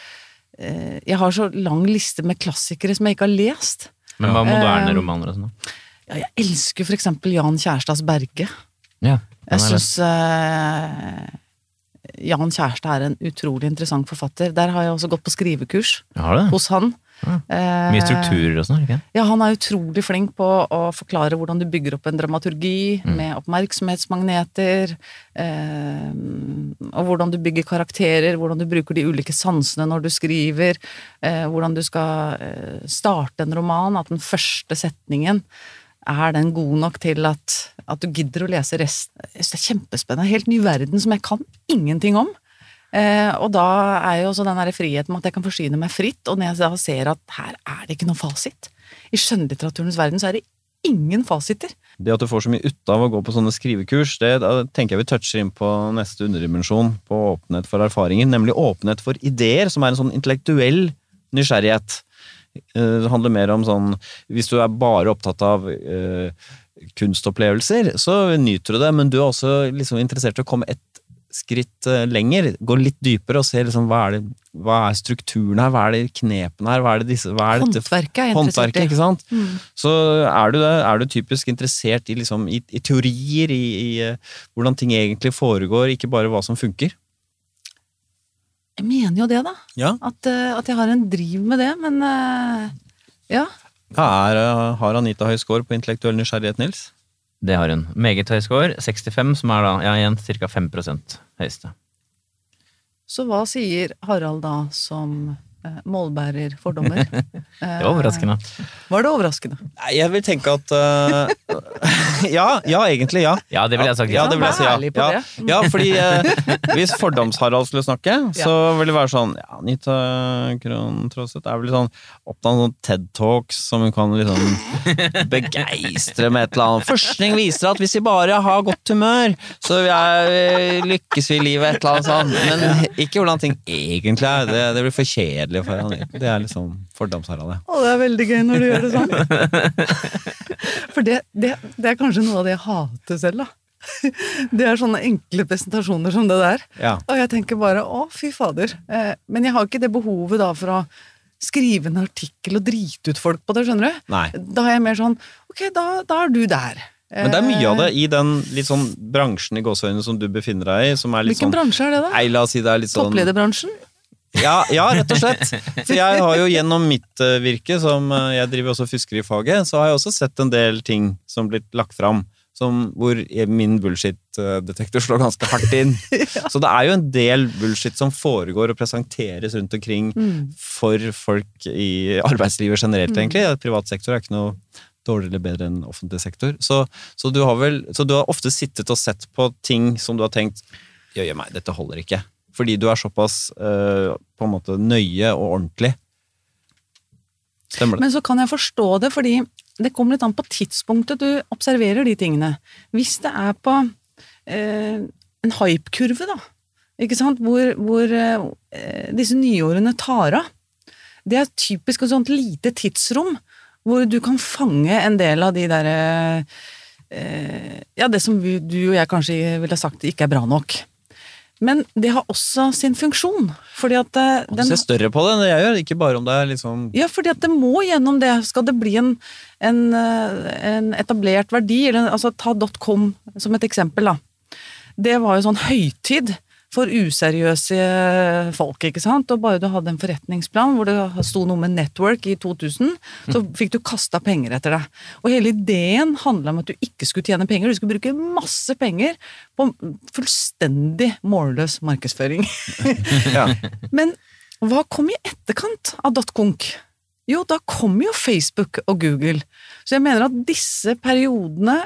eh, Jeg har så lang liste med klassikere som jeg ikke har lest. Men hva moderne Eh, romaner og sånn? Ja, jeg elsker for eksempel Jan Kjærstads Berge. Ja, Jeg er syns eh, Jan Kjærstad er en utrolig interessant forfatter. Der har jeg også gått på skrivekurs hos han. Ja. Eh, Mye strukturer og sånn, ikke? Ja, han er utrolig flink på å forklare hvordan du bygger opp en dramaturgi Mm. med oppmerksomhetsmagneter, eh, og hvordan du bygger karakterer, hvordan du bruker de ulike sansene når du skriver, eh, hvordan du skal eh, starte en roman, at den første setningen er den god nok til at, at du gidder å lese resten? Det er kjempespennende. Helt ny verden som jeg kan ingenting om. Eh, og da er jo også den der friheten med at jeg kan forsyne meg fritt, og når jeg da ser at her er det ikke noe fasit. I skjønnlitteraturens verden så er det ingen fasiter. Det at du får så mye ut av å gå på sånne skrivekurs, det tenker jeg vi toucher inn på neste underdimensjon på åpenhet for erfaringer, nemlig åpenhet for ideer, som er en sånn intellektuell nysgjerrighet. Eh, Det handler mer om sånn Hvis du er bare opptatt av eh, kunstopplevelser, så nyter du det, men du er også liksom interessert i å komme et skritt eh, lenger, gå litt dypere og se liksom hva er, det, hva er strukturen her, hva er det knepene her, hva er det disse hva er dette Håndverket er håndverket, ikke sant? Mm. Så er du, er du typisk interessert i, liksom, i, i teorier, i, i eh, hvordan ting egentlig foregår, ikke bare hva som funker. Jeg mener jo det, da. Ja. At, eh, at jeg har en driv med det, men eh, ja. Hva er, eh, har Anita høy score på intellektuell nysgjerrighet, Nils? Det har hun. Meget høy score. 65, som er da ja, igjen ca. 5 høyeste. Så hva sier Harald da som eh, målbærer fordommer? Det var overraskende. Var det overraskende? Nei, jeg vil tenke at uh, Ja, ja, egentlig ja. Ja, det ville jeg sagt. Ja, det vil jeg si, ja. Ja. ja fordi uh, hvis Fordoms-Harald skulle snakke, så ville det være sånn ja, Anita Krohn Traaseth er vel litt sånn opptatt av sånn TED-talks som hun kan liksom begeistre med et eller annet. Forskning viser at hvis vi bare har godt humør, så vi er, lykkes vi i livet, et eller annet sånt. Men ikke hvordan ting egentlig er. Det, det blir for kjedelig for henne. Det er liksom Fordoms-Harald. Å, det er veldig gøy når du gjør det sånn. For det, det, det er kanskje noe av det jeg hater selv, da. Det er sånne enkle presentasjoner som det der. ja. Og jeg tenker bare å, fy fader. Eh, Men jeg har ikke det behovet da for å skrive en artikkel og drite ut folk på det, skjønner du. Nei. Da er jeg mer sånn ok, da, da er du der. Men det er mye av det Eh, i den litt sånn bransjen i gåseøynene som du befinner deg i, som er litt Hvilken sånn bransje er det, da? Nei, la oss si det er litt sånn Topplederbransjen? Ja, ja, rett og slett. For jeg har jo gjennom mitt eh, virke, som eh, jeg driver også fiskerifaget, så har jeg også sett en del ting som blitt lagt fram. Som, hvor min bullshit-detektor slår ganske hardt inn. Så det er jo en del bullshit som foregår og presenteres rundt omkring for folk i arbeidslivet generelt, egentlig. Privat sektor er ikke noe dårligere eller bedre enn offentlig sektor. Så, så, du har vel, så du har ofte sittet og sett på ting som du har tenkt Jøye meg, dette holder ikke. Fordi du er såpass uh, på en måte nøye og ordentlig. Stemmer det? Men så kan jeg forstå det, fordi det kommer litt an på tidspunktet du observerer de tingene. Hvis det er på uh, en hype-kurve, da, ikke sant, hvor, hvor uh, disse nyårene tar av, det er typisk et sånt lite tidsrom hvor du kan fange en del av de derre Ja, det som du og jeg kanskje ville sagt ikke er bra nok. Men det har også sin funksjon, fordi at den, Du ser større på det enn det jeg gjør, ikke bare om det er liksom ja, fordi at det må gjennom det. Skal det bli en, en, eh, en etablert verdi, eller altså ta .com som et eksempel, da. Det var jo sånn høytid for useriøse folk, ikke sant. Og bare du hadde en forretningsplan hvor det sto noe med network i 2000, så fikk du kasta penger etter deg. Og hele ideen handla om at du ikke skulle tjene penger, du skulle bruke masse penger på fullstendig målløs markedsføring. ja. Men hva kom i etterkant av dotconk? Jo, da kom jo Facebook og Google. Så jeg mener at disse periodene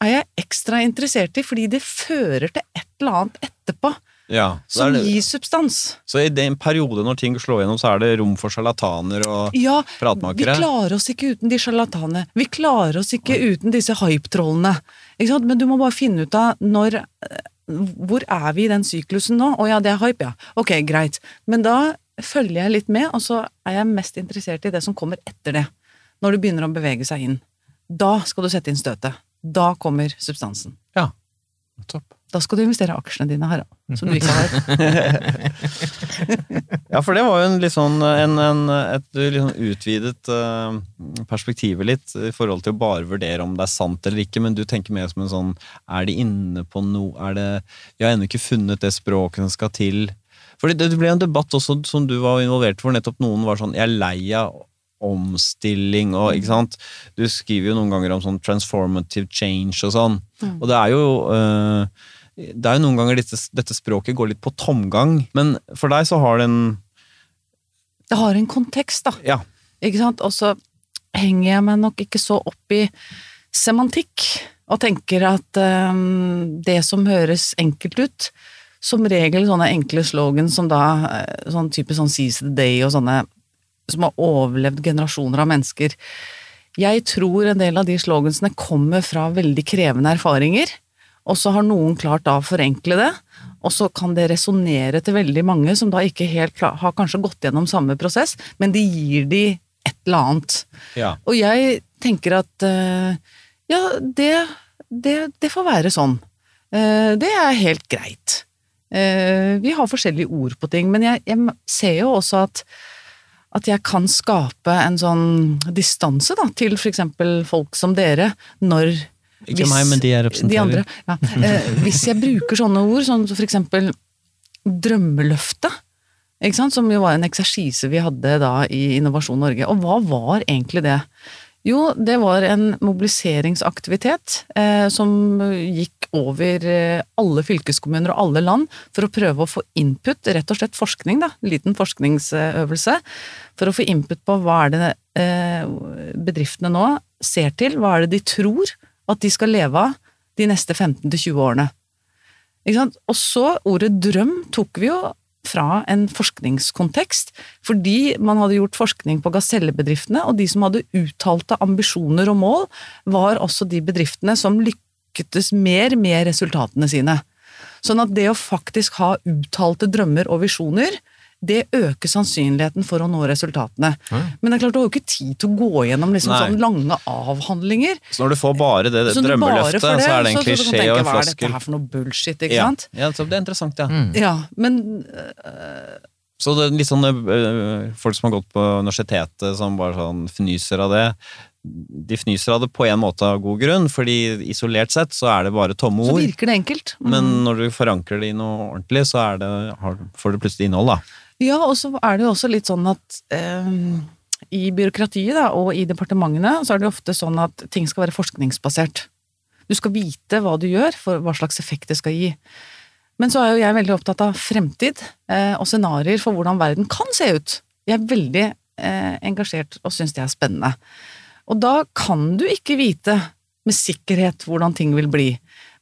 er jeg ekstra interessert i, fordi det fører til et eller annet etterpå ja, så som gir substans. Så i den periode når ting slår gjennom, så er det rom for sjarlataner og Ja, vi klarer oss ikke uten de sjarlatanene. Vi klarer oss ikke uten disse hype-trollene. Men du må bare finne ut av når eh, Hvor er vi i den syklusen nå? Å ja, det er hype, ja. Ok, greit. Men da følger jeg litt med, og så er jeg mest interessert i det som kommer etter det. Når det begynner å bevege seg inn. Da skal du sette inn støtet. Da kommer substansen. Ja. Topp. Da skal du investere aksjene dine, Harald. Som du ikke har. Ja, for det var jo en litt sånn en, en, et litt sånn utvidet uh, perspektivet litt i forhold til å bare vurdere om det er sant eller ikke, men du tenker mer som en sånn Er de inne på noe Er det Vi har ennå ikke funnet det språket som skal til. For det, det ble en debatt også som du var involvert for, nettopp noen var sånn Jeg er lei av omstilling og ikke sant. Du skriver jo noen ganger om sånn transformative change og sånn. Og det er jo uh, det er jo noen ganger dette, dette språket går litt på tomgang, men for deg så har det en Det har en kontekst, da. Ja. Ikke sant? Og så henger jeg meg nok ikke så opp i semantikk, og tenker at um, det som høres enkelt ut, som regel sånne enkle slogan som da eh, sånn type sånn Seize the Day og sånne som har overlevd generasjoner av mennesker. Jeg tror en del av de slogansene kommer fra veldig krevende erfaringer, og så har noen klart da å forenkle det, og så kan det resonnere til veldig mange som da ikke helt klar, har kanskje gått gjennom samme prosess, men de gir de et eller annet. Ja. Og jeg tenker at eh, ja, det, det, det får være sånn. Eh, det er helt greit. Eh, vi har forskjellige ord på ting, men jeg, jeg ser jo også at at jeg kan skape en sånn distanse da, til eksempel folk som dere, når Ikke meg, men de jeg representerer. de andre, ja. eh, hvis jeg bruker sånne ord, sånn som eksempel drømmeløftet, som jo var en eksersise vi hadde da i Innovasjon Norge. Og hva var egentlig det? Jo, det var en mobiliseringsaktivitet eh, som gikk over eh, alle fylkeskommuner og alle land for å prøve å få input, rett og slett forskning, da, en liten forskningsøvelse, for å få input på hva er det eh, bedriftene nå ser til, hva er det de tror at de skal leve av de neste 15-20 årene. Ikke sant? Og så ordet drøm tok vi jo fra en forskningskontekst, fordi man hadde gjort forskning på gasellebedriftene, og de som hadde uttalte ambisjoner og mål, var også de bedriftene som lyktes mer med resultatene sine. Sånn at det å faktisk ha uttalte drømmer og visjoner, det øker sannsynligheten for å nå resultatene. Men det er klart, du har jo ikke tid til å gå gjennom liksom sånn lange avhandlinger. Så når du får bare det, det drømmeløftet, så er det en så- så kan du klisjé tenke, og en Hva er dette her for noe bullshit, ikke Ja. sant? ja, så det er interessant, ja. Mm. Ja, men Så det er litt sånn øh, folk som har gått på universitetet som bare sånn fnyser av det. De fnyser av det på en måte av god grunn, fordi isolert sett så er det bare tomme ord. så virker det enkelt. Mm. Men når du forankrer det i noe ordentlig, så er det, får det plutselig innhold, da. Ja, og så er det jo også litt sånn at eh, i byråkratiet da, og i departementene så er det ofte sånn at ting skal være forskningsbasert. Du skal vite hva du gjør, for hva slags effekt det skal gi. Men så er jo jeg veldig opptatt av fremtid eh, og scenarioer for hvordan verden kan se ut. Jeg er veldig eh, engasjert og syns det er spennende. Og da kan du ikke vite med sikkerhet hvordan ting vil bli.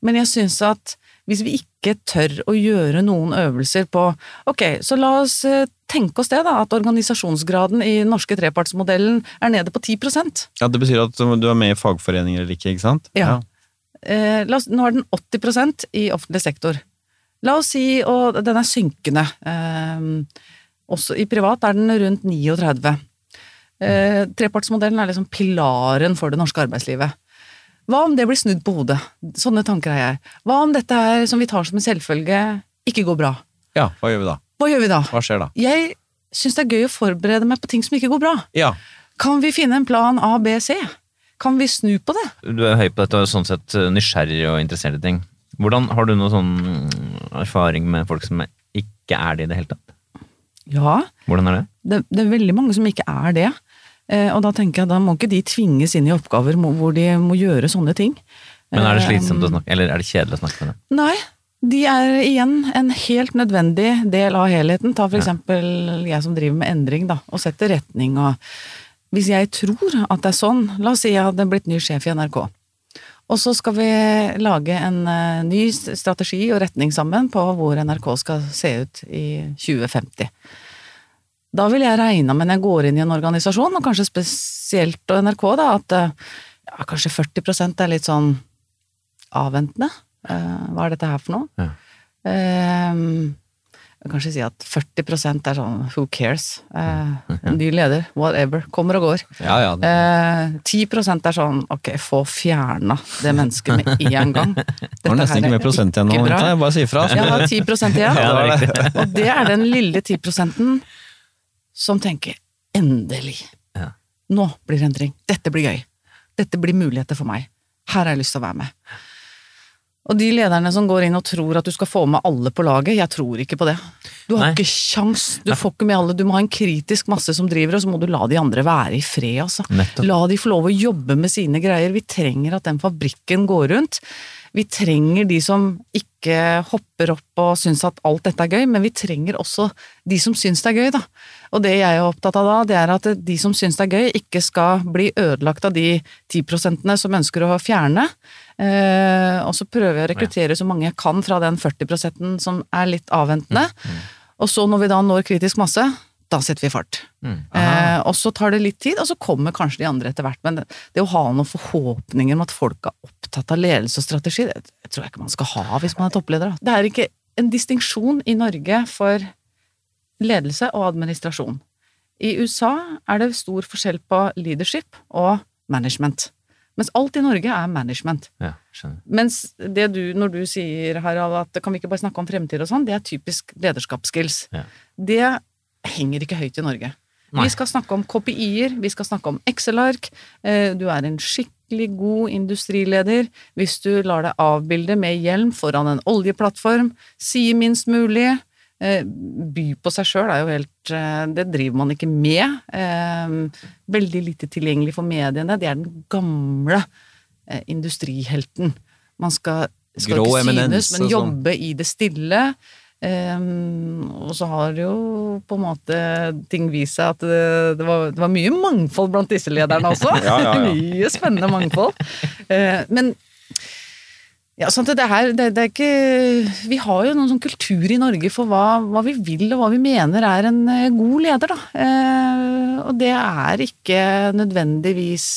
Men jeg syns at hvis vi ikke tør å gjøre noen øvelser på Ok, så la oss eh, tenke oss det, da, at organisasjonsgraden i den norske trepartsmodellen er nede på 10% Ja, Det betyr at du er med i fagforeninger eller ikke, ikke sant? Ja. Eh, la oss, nå er den 80% i offentlig sektor. La oss si, og den er synkende. Eh, også i privat er den rundt 39. Eh, trepartsmodellen er liksom pilaren for det norske arbeidslivet. Hva om det blir snudd på hodet? Sånne tanker har jeg. Hva om dette her, som vi tar som en selvfølge, ikke går bra? Ja, hva gjør vi da? Hva gjør vi da? Hva skjer da? Jeg syns det er gøy å forberede meg på ting som ikke går bra. Ja. Kan vi finne en plan A, B, C? Kan vi snu på det? Du er høy på dette og sånn sett nysgjerrig og interessert i ting. Hvordan Har du noe sånn erfaring med folk som ikke er det i det hele tatt? Ja, Hvordan er det? det, det er veldig mange som ikke er det. Eh, og da tenker jeg da må ikke de tvinges inn i oppgaver hvor de må gjøre sånne ting. Men er det Eh, slitsomt å snakke, eller er det kjedelig å snakke med dem? Nei, de er igjen en helt nødvendig del av helheten. Ta for eksempel jeg som driver med endring, da, og setter retning og Hvis jeg tror at det er sånn, la oss si jeg hadde blitt ny sjef i NRK, og så skal vi lage en eh, ny strategi og retning sammen på hvor NRK skal se ut i 2050. Da vil jeg regne med når jeg går inn i en organisasjon, og kanskje spesielt og NRK, da, at eh, ja, kanskje 40 er litt sånn avventende. Eh, hva er dette her for noe? Ja. Um, jeg kan kanskje si at 40 er sånn who cares? Eh, ny leder, whatever. Kommer og går. Ja, ja. det- Eh, 10% er sånn ok, få fjerna det mennesket med en gang. Det var nesten ikke mer prosent igjen nå. Jeg bare si ifra. Jeg har 10 igjen. Ja, det. Og det er den lille 10 som tenker endelig. Ja. Nå blir det endring. Dette blir gøy. Dette blir muligheter for meg. Her har jeg lyst til å være med. Og de lederne som går inn og tror at du skal få med alle på laget, jeg tror ikke på det. Du har Nei. ikke sjans. Du får ikke med alle. Du må ha en kritisk masse som driver, og så må du la de andre være i fred, altså. La de få lov å jobbe med sine greier. Vi trenger at den fabrikken går rundt. Vi trenger de som ikke hopper opp og syns at alt dette er gøy, men vi trenger også de som syns det er gøy, da. Og det jeg er opptatt av da, det er at de som syns det er gøy, ikke skal bli ødelagt av de 10% som ønsker å fjerne. Eh, og så prøver jeg å rekruttere så mange jeg kan fra den 40 prosenten som er litt avventende. Og så når vi da når kritisk masse, da setter vi fart. Mm. Eh, og så tar det litt tid, og så kommer kanskje de andre etter hvert. Men det, det å ha noen forhåpninger om at folk er opptatt av ledelse og strategi, det, det tror jeg ikke man skal ha hvis man er toppleder. da. Det er ikke en distinksjon i Norge for ledelse og administrasjon. I USA er det stor forskjell på leadership og management. Mens alt i Norge er management. Ja. Mens det du, når du sier, Harald, at kan vi ikke bare snakke om fremtid og sånn, det er typisk lederskapsskills. Ja. Det henger ikke høyt i Norge. Nei. Vi skal snakke om KPI-er, vi skal snakke om Excel-ark. eh, Du er en skikkelig god industrileder hvis du lar deg avbilde med hjelm foran en oljeplattform, sier minst mulig. eh, By på seg sjøl er jo helt eh, Det driver man ikke med. Veldig lite tilgjengelig for mediene. Det er den gamle industrihelten. Man skal, skal ikke synes, men sånn. jobbe i det stille. Um, og så har jo på en måte ting vist seg at det, det, var, det var mye mangfold blant disse lederne også. Ja, ja, ja. mye spennende mangfold. Uh, men ja, sant, det, her, det, det er ikke Vi har jo noen sånn kultur i Norge for hva, hva vi vil og hva vi mener er en eh, god leder, da. Eh, og det er ikke nødvendigvis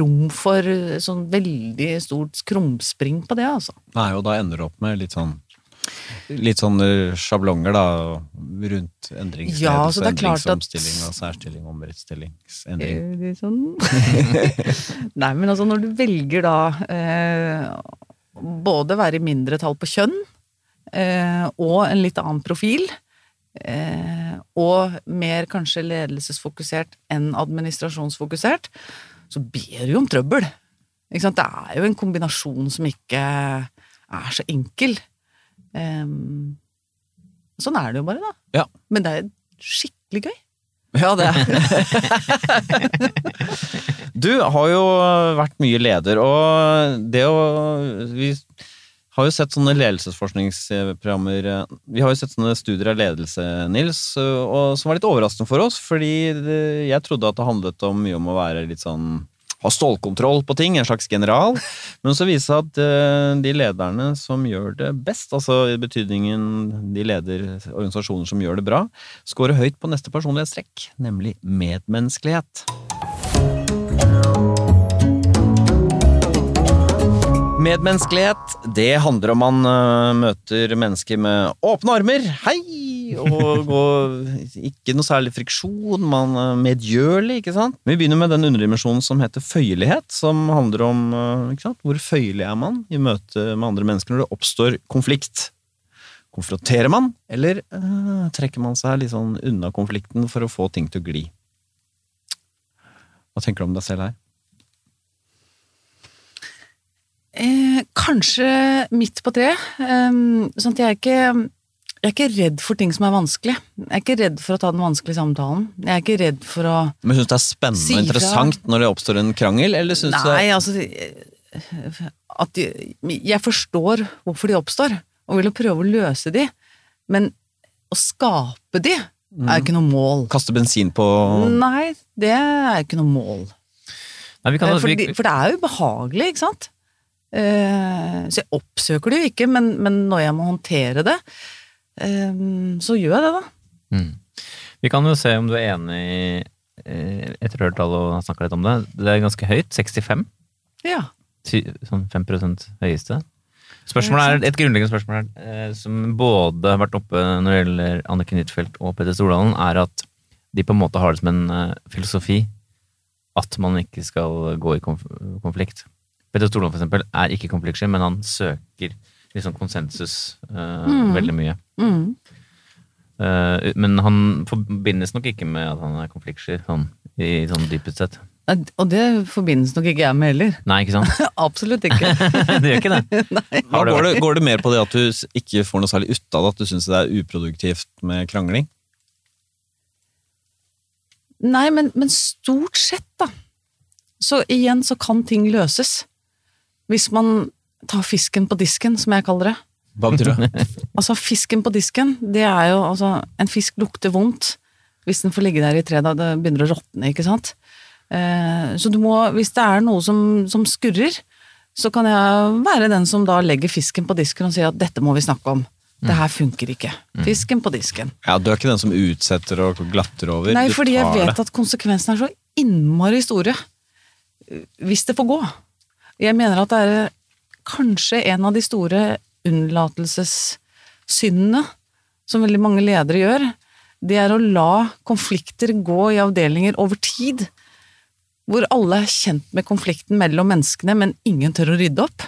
rom for sånn veldig stort krumspring på det, altså. Nei, og da ender det opp med litt sånn Litt sånne sjablonger, da, rundt endringsledelse, Ja, så det er klart at- endringsomstilling og særstilling, omrettstillingsendring. Eh, sånn Nei, men altså når du velger da eh, både være i mindretall på kjønn eh, og en litt annen profil, eh, og mer kanskje ledelsesfokusert enn administrasjonsfokusert, så ber du jo om trøbbel. Det er jo en kombinasjon som ikke er så enkel. Em, sånn er det jo bare, da. Ja. Men det er skikkelig gøy. Ja, det er Du har jo vært mye leder, og det å Vi har jo sett sånne ledelsesforskningsprogrammer Vi har jo sett sånne studier av ledelse, Nils, og som var litt overraskende for oss, fordi det, jeg trodde at det handlet om mye om å være litt sånn ha stålkontroll på ting, en slags general. Men så viser seg at eh, de lederne som gjør det best, altså i betydningen de leder organisasjoner som gjør det bra, scorer høyt på neste personlighetstrekk, nemlig medmenneskelighet. Medmenneskelighet, det handler om man uh, møter mennesker med åpne armer. Hei! Og og ikke noe særlig friksjon, man er medgjørlig, ikke sant? Vi begynner med den underdimensjonen som heter føyelighet, som handler om ikke sant? hvor føyelig er man i møte med andre mennesker når det oppstår konflikt. Konfronterer man, eller uh, trekker man seg litt sånn unna konflikten for å få ting til å gli? Hva tenker du om deg selv her? Eh, kanskje midt på treet. Eh, sånn at jeg er, ikke, jeg er ikke redd for ting som er vanskelig. Jeg er ikke redd for å ta den vanskelige samtalen. Jeg er ikke redd for å Men Syns du det er spennende Si og interessant når det oppstår en krangel, eller syns du det Nei, altså at de, Jeg forstår hvorfor de oppstår, og vil jo prøve å løse de, men å skape de er ikke noe mål. Kaste bensin på Nei, det er ikke noe mål. Nei, vi kan, Eh, For, vi, de, for det er jo ubehagelig, ikke sant? Eh, så jeg oppsøker det jo ikke, men, men når jeg må håndtere det, eh, så gjør jeg det, da. mm. vi kan jo se om du er enig eh, etter å ha hørt alle og snakka litt om det. Det er ganske høyt. 65. Ja. Sånn 5 høyeste. Spørsmålet er, Et grunnleggende spørsmål eh, som både har vært oppe når det gjelder Anniken Huitfeldt og Petter Stordalen, er at de på en måte har det som en filosofi at man ikke skal gå i konflikt. Petter Stordalen for eksempel er ikke konfliktsky, men han søker liksom konsensus uh, Mm. veldig mye. Mm. Uh, men han forbindes nok ikke med at han er konfliktsky, sånn, i sånn dypest sett. Og det forbindes nok ikke jeg med heller. Nei, ikke sant? Absolutt ikke. det gjør ikke det. Går, det, går det mer på det at du ikke får noe særlig ut av det, at du syns det er uproduktivt med krangling? Nei, men, men stort sett, da. Så igjen så kan ting løses. Hvis man tar fisken på disken, som jeg kaller det. Hva betyr det? Altså, fisken på disken, det er jo altså En fisk lukter vondt hvis den får ligge der i tre dager. det begynner å råtne, ikke sant. Eh, så du må, hvis det er noe som, som skurrer, så kan jeg være den som da legger fisken på disken og sier at dette må vi snakke om. Det her funker ikke. Fisken på disken. Ja, Du er ikke den som utsetter og glatter over? Nei, fordi jeg vet det. at konsekvensene er så innmari store. Hvis det får gå. Jeg mener at det er kanskje en av de store unnlatelsessyndene som veldig mange ledere gjør. Det er å la konflikter gå i avdelinger over tid. Hvor alle er kjent med konflikten mellom menneskene, men ingen tør å rydde opp.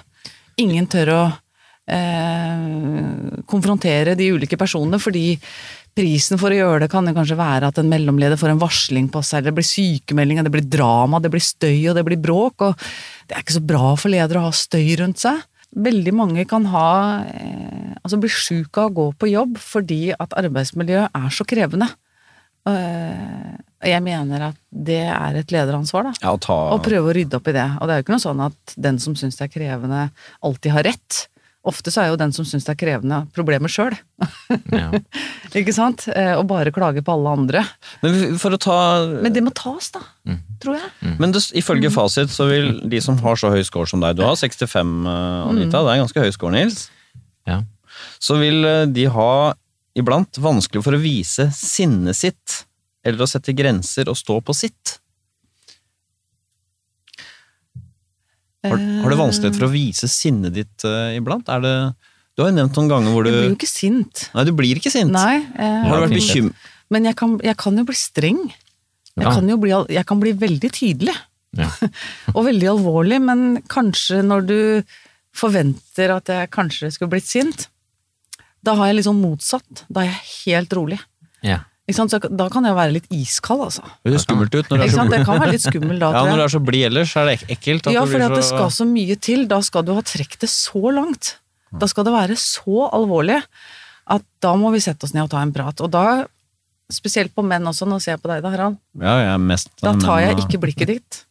Ingen tør å eh, konfrontere de ulike personene, fordi prisen for å gjøre det kan jo kanskje være at en mellomleder får en varsling på seg, det blir sykemelding, det blir drama, det blir støy og det blir bråk, og det er ikke så bra for ledere å ha støy rundt seg. Veldig mange kan ha eh, altså bli sjuke av å gå på jobb fordi at arbeidsmiljøet er så krevende. Eh, jeg mener at det er et lederansvar, da. Ja, ta Å prøve å rydde opp i det. Og det er jo ikke noe sånn at den som syns det er krevende, alltid har rett. Ofte så er jo den som syns det er krevende, problemet sjøl. Ja. Ikke sant? Eh, Og bare klage på alle andre. Men for å ta Men det må tas, da. Mm. Tror jeg. Men det, ifølge fasit så vil de som har så høy score som deg Du har 65, eh, Anita. Det er ganske høy score, Nils. Ja. Så vil eh, de ha iblant vanskelig for å vise sinnet sitt, eller å sette grenser og stå på sitt. Har, har du vanskelighet for å vise sinnet ditt uh, iblant? Er det Du har jo nevnt noen ganger hvor du Jeg blir jo ikke sint. Nei, du blir ikke sint. Nei. eh, Har du vært bekymret? Men jeg kan, jeg kan jo bli streng. Jeg, Ja. kan jo bli, jeg kan bli veldig tydelig. Ja. og veldig alvorlig, men kanskje når du forventer at jeg kanskje skulle blitt sint, da har jeg liksom motsatt. Da er jeg helt rolig. Ja. Så da kan jeg være litt iskald, altså. Det høres skummelt ut når du er så blid. Det kan være litt skummel da, Ja, når du er så blid ellers, er det ek- ekkelt. Ja, for så... det skal så mye til. Da skal du ha trukket det så langt. Da skal det være så alvorlig at da må vi sette oss ned og ta en prat. Og da spesielt på menn også, nå ser jeg på deg da, Harald, Ja, jeg er mest da tar jeg ikke blikket ditt.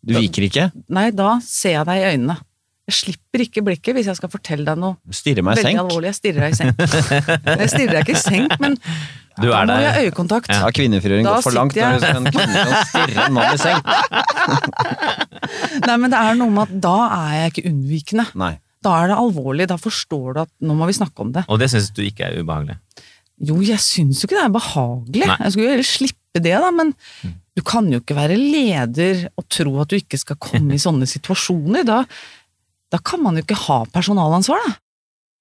Du viker ikke? Nei, da ser jeg deg i øynene. Jeg slipper ikke blikket hvis jeg skal fortelle deg noe Du stirrer meg i veldig senk? alvorlig. Jeg stirrer deg i senk. Jeg stirrer deg ikke i senk, men Du da er må jeg ha øyekontakt. Ja, har kvinnefrigjøring Da gått for langt sitter når en kvinne kan stirre en mann i senk? Nei, men det er noe med at da er jeg ikke unnvikende. Nei. Da er det alvorlig, da forstår du at nå må vi snakke om det. Og det syns du ikke er ubehagelig. Jo, jeg syns jo ikke det er behagelig. Nei. Jeg skulle jo heller slippe det, da, men du kan jo ikke være leder og tro at du ikke skal komme i sånne situasjoner. Da, da kan man jo ikke ha personalansvar, da.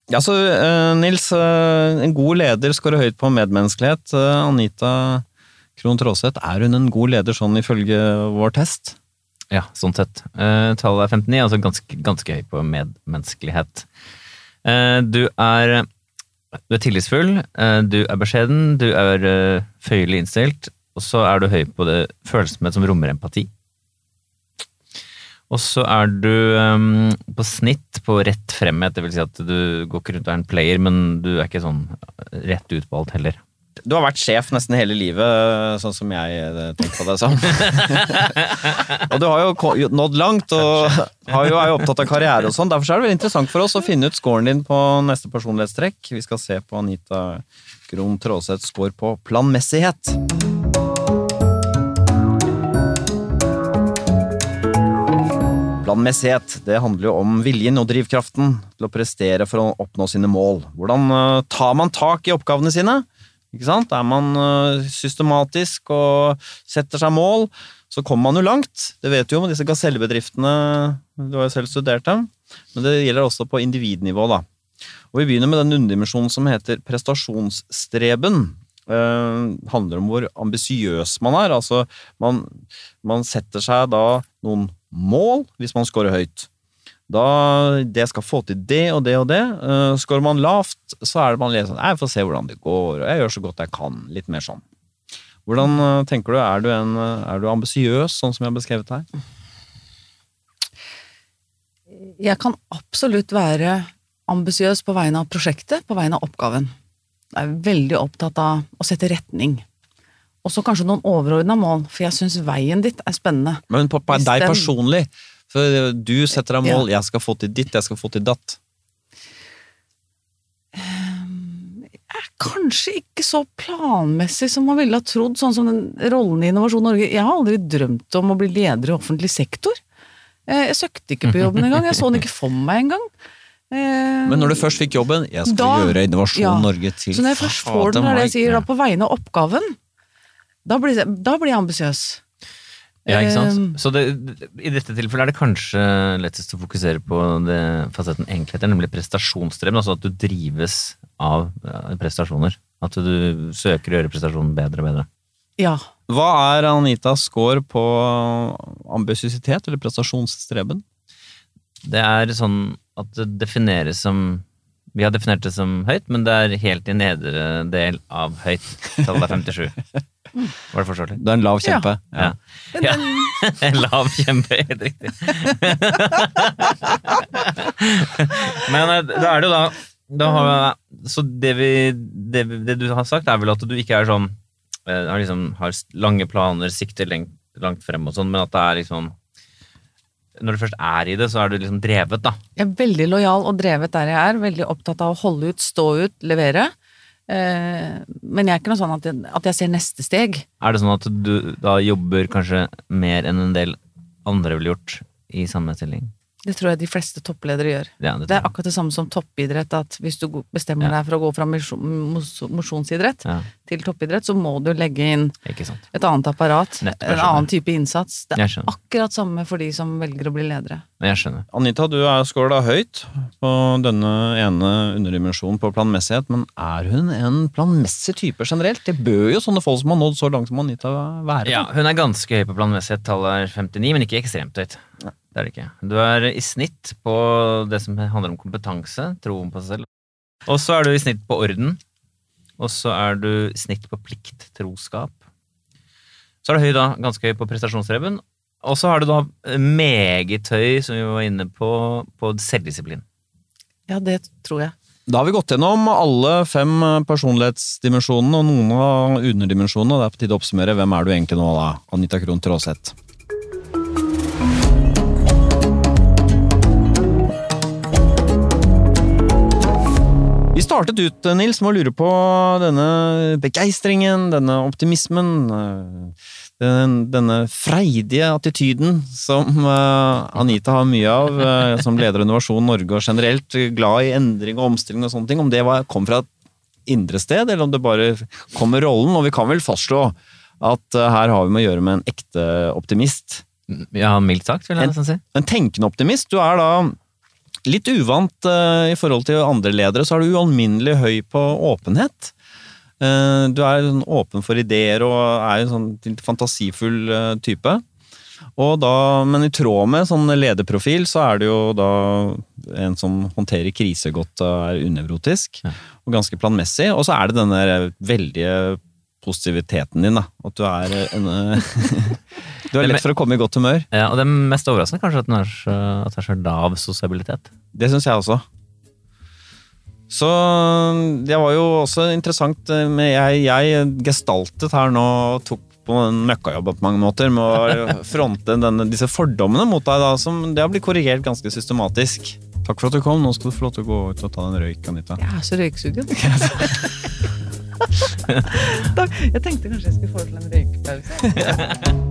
Ja, så eh, Nils, eh, en god leder skårer høyt på medmenneskelighet. Eh, Anita Krohn Traaseth, er hun en god leder sånn ifølge vår test? Ja, sånn sett. Eh, tallet er 59, altså ganske, ganske høy på medmenneskelighet. Eh, du er du er tillitsfull, eh, du er beskjeden, du er føyelig innstilt, og så er du høy på det følsomhet som rommer empati. Og så er du um, på snitt på rett fremhet, det vil si at du går ikke rundt og er en player, men du er ikke sånn rett ut på alt heller. Du har vært sjef nesten hele livet, sånn som jeg eh, tenker på deg som. og du har jo nådd langt, og har jo, er jo opptatt av karriere og sånn. Derfor er det veldig interessant for oss å finne ut scoren din på neste personlighetstrekk. Vi skal se på Anita Krohn Traaseths score på planmessighet. Planmessighet det handler jo om viljen og drivkraften til å prestere for å oppnå sine mål. Hvordan eh, tar man tak i oppgavene sine? Ikke sant? Er man eh, systematisk og setter seg mål, så kommer man jo langt. Det vet du jo med disse gasellebedriftene, du har jo selv studert dem. Men det gjelder også på individnivå, da. Og vi begynner med den underdimensjonen som heter prestasjonsstreben. Det handler om hvor ambisiøs man er. Altså, man, man setter seg da noen mål hvis man scorer høyt. Da det skal få til det og det og det. Uh, Skårer man lavt, så er det man litt sånn Jeg får se hvordan det går, og jeg gjør så godt jeg kan. Litt mer sånn. Hvordan uh, tenker du? Er du, eh, er du ambisiøs, sånn som jeg har beskrevet her? Jeg kan absolutt være ambisiøs på vegne av prosjektet, på vegne av oppgaven. Jeg er veldig opptatt av å sette retning. Og så kanskje noen overordna mål, for jeg syns veien ditt er spennende. Men på, på deg personlig. For du setter deg mål. Jeg skal få til ditt, jeg skal få til datt. Jeg er kanskje ikke så planmessig som man ville ha trodd, sånn som den rollen i Innovasjon Norge. Jeg har aldri drømt om å bli leder i offentlig sektor. Eh, Jeg søkte ikke på jobben engang, jeg så den ikke for meg engang. Eh, Men når du først fikk jobben Jeg skal Da- gjøre Innovasjon ja. Norge til Så når jeg først får den, er det jeg sier, da på vegne av oppgaven, da blir, da blir jeg ambisiøs. Ja, ikke sant? Um, Så det, i dette tilfellet er det kanskje lettest å fokusere på det fasetten enkelhet, nemlig prestasjonsstreben. Altså at du drives av prestasjoner. At du søker å gjøre prestasjonen bedre og bedre. Ja. Hva er Anitas score på ambisiøsitet eller prestasjonsstreben? Det er sånn at det defineres som Vi har definert det som høyt, men det er helt i nedre del av høyt. Tallet er 57. Var det forståelig? Du er en lav kjempe. Ja. ja. En lav kjempe, helt riktig. Men eh, da er det jo da, da har, Så det, vi, det, det du har sagt, er vel at du ikke er sånn eh, har, liksom, har lange planer, sikter lengt, langt frem og sånn, men at det er liksom Når du først er i det, så er du liksom drevet, da. Jeg er veldig lojal og drevet der jeg er. Veldig opptatt av å holde ut, stå ut, levere. Eh, men jeg er ikke noe sånn at jeg, at jeg ser neste steg. Er det sånn at du da jobber kanskje mer enn en del andre ville gjort i samme stilling? Det tror jeg de fleste toppledere gjør. Ja, det Det er akkurat det samme som toppidrett, at hvis du bestemmer Ja. deg for å gå fra mosjonsidrett Ja, til toppidrett, så må du legge inn et annet apparat, en annen type innsats. Det er akkurat samme for de som velger å bli ledere. Jeg skjønner. Anita, du er skåla høyt på denne ene underdimensjonen på planmessighet, men er hun en planmessig type generelt? Det bør jo sånne folk som har nådd så langt som Anita være. Ja, hun er ganske høy på planmessighet. Tallet er 59, men ikke ekstremt høyt. Det er det ikke. Du er i snitt på det som handler om kompetanse, troen på seg selv. Og så er du i snitt på orden. Og så er du i snitt på plikt, troskap. Så er du høy da, ganske høy på prestasjonsreven, Og så har du da meget høy, som vi var inne på, på selvdisiplin. Ja, det tror jeg. Da har vi gått gjennom alle fem personlighetsdimensjonene og noen av underdimensjonene. og Det er på tide å oppsummere. Hvem er du egentlig nå, da? Anita Krohn Traaseth. Vi startet ut Nils, med å lure på denne begeistringen, denne optimismen, eh, den, denne freidige attityden som eh, Anita har mye av eh, som leder av Innovasjon Norge og generelt glad i endring og omstilling og sånne ting. Om det var, kom fra et indre sted, eller om det bare kom med rollen. Og vi kan vel fastslå at her har vi med å gjøre med en ekte optimist. Ja, mildt sagt, vil jeg nesten si. En tenkende optimist. Du er da litt uvant uh, i forhold til andre ledere, så er du ualminnelig høy på åpenhet. Uh, du er sånn åpen for ideer og er en sånn litt fantasifull uh, type. Og da, men i tråd med sånn lederprofil, så er det jo da en som håndterer krise godt og er unevrotisk. Ja. Og ganske planmessig. Og så er det denne veldige positiviteten din, da. At du er en Du er lett for å komme i godt humør. Ja, Og det er mest overraskende kanskje at, er så, at det er så lav sosialitet. Det syns jeg også. Så det var jo også interessant med Jeg, jeg gestaltet her nå og tok på en møkkajobb på mange måter med å fronte denne, disse fordommene mot deg, da, som det har blitt korrigert ganske systematisk. Takk for at du kom. Nå skal du få lov til å gå ut og ta en røyk, Anita. Jeg er så røyksugen. Jeg tenkte kanskje jeg skulle til en røykepause.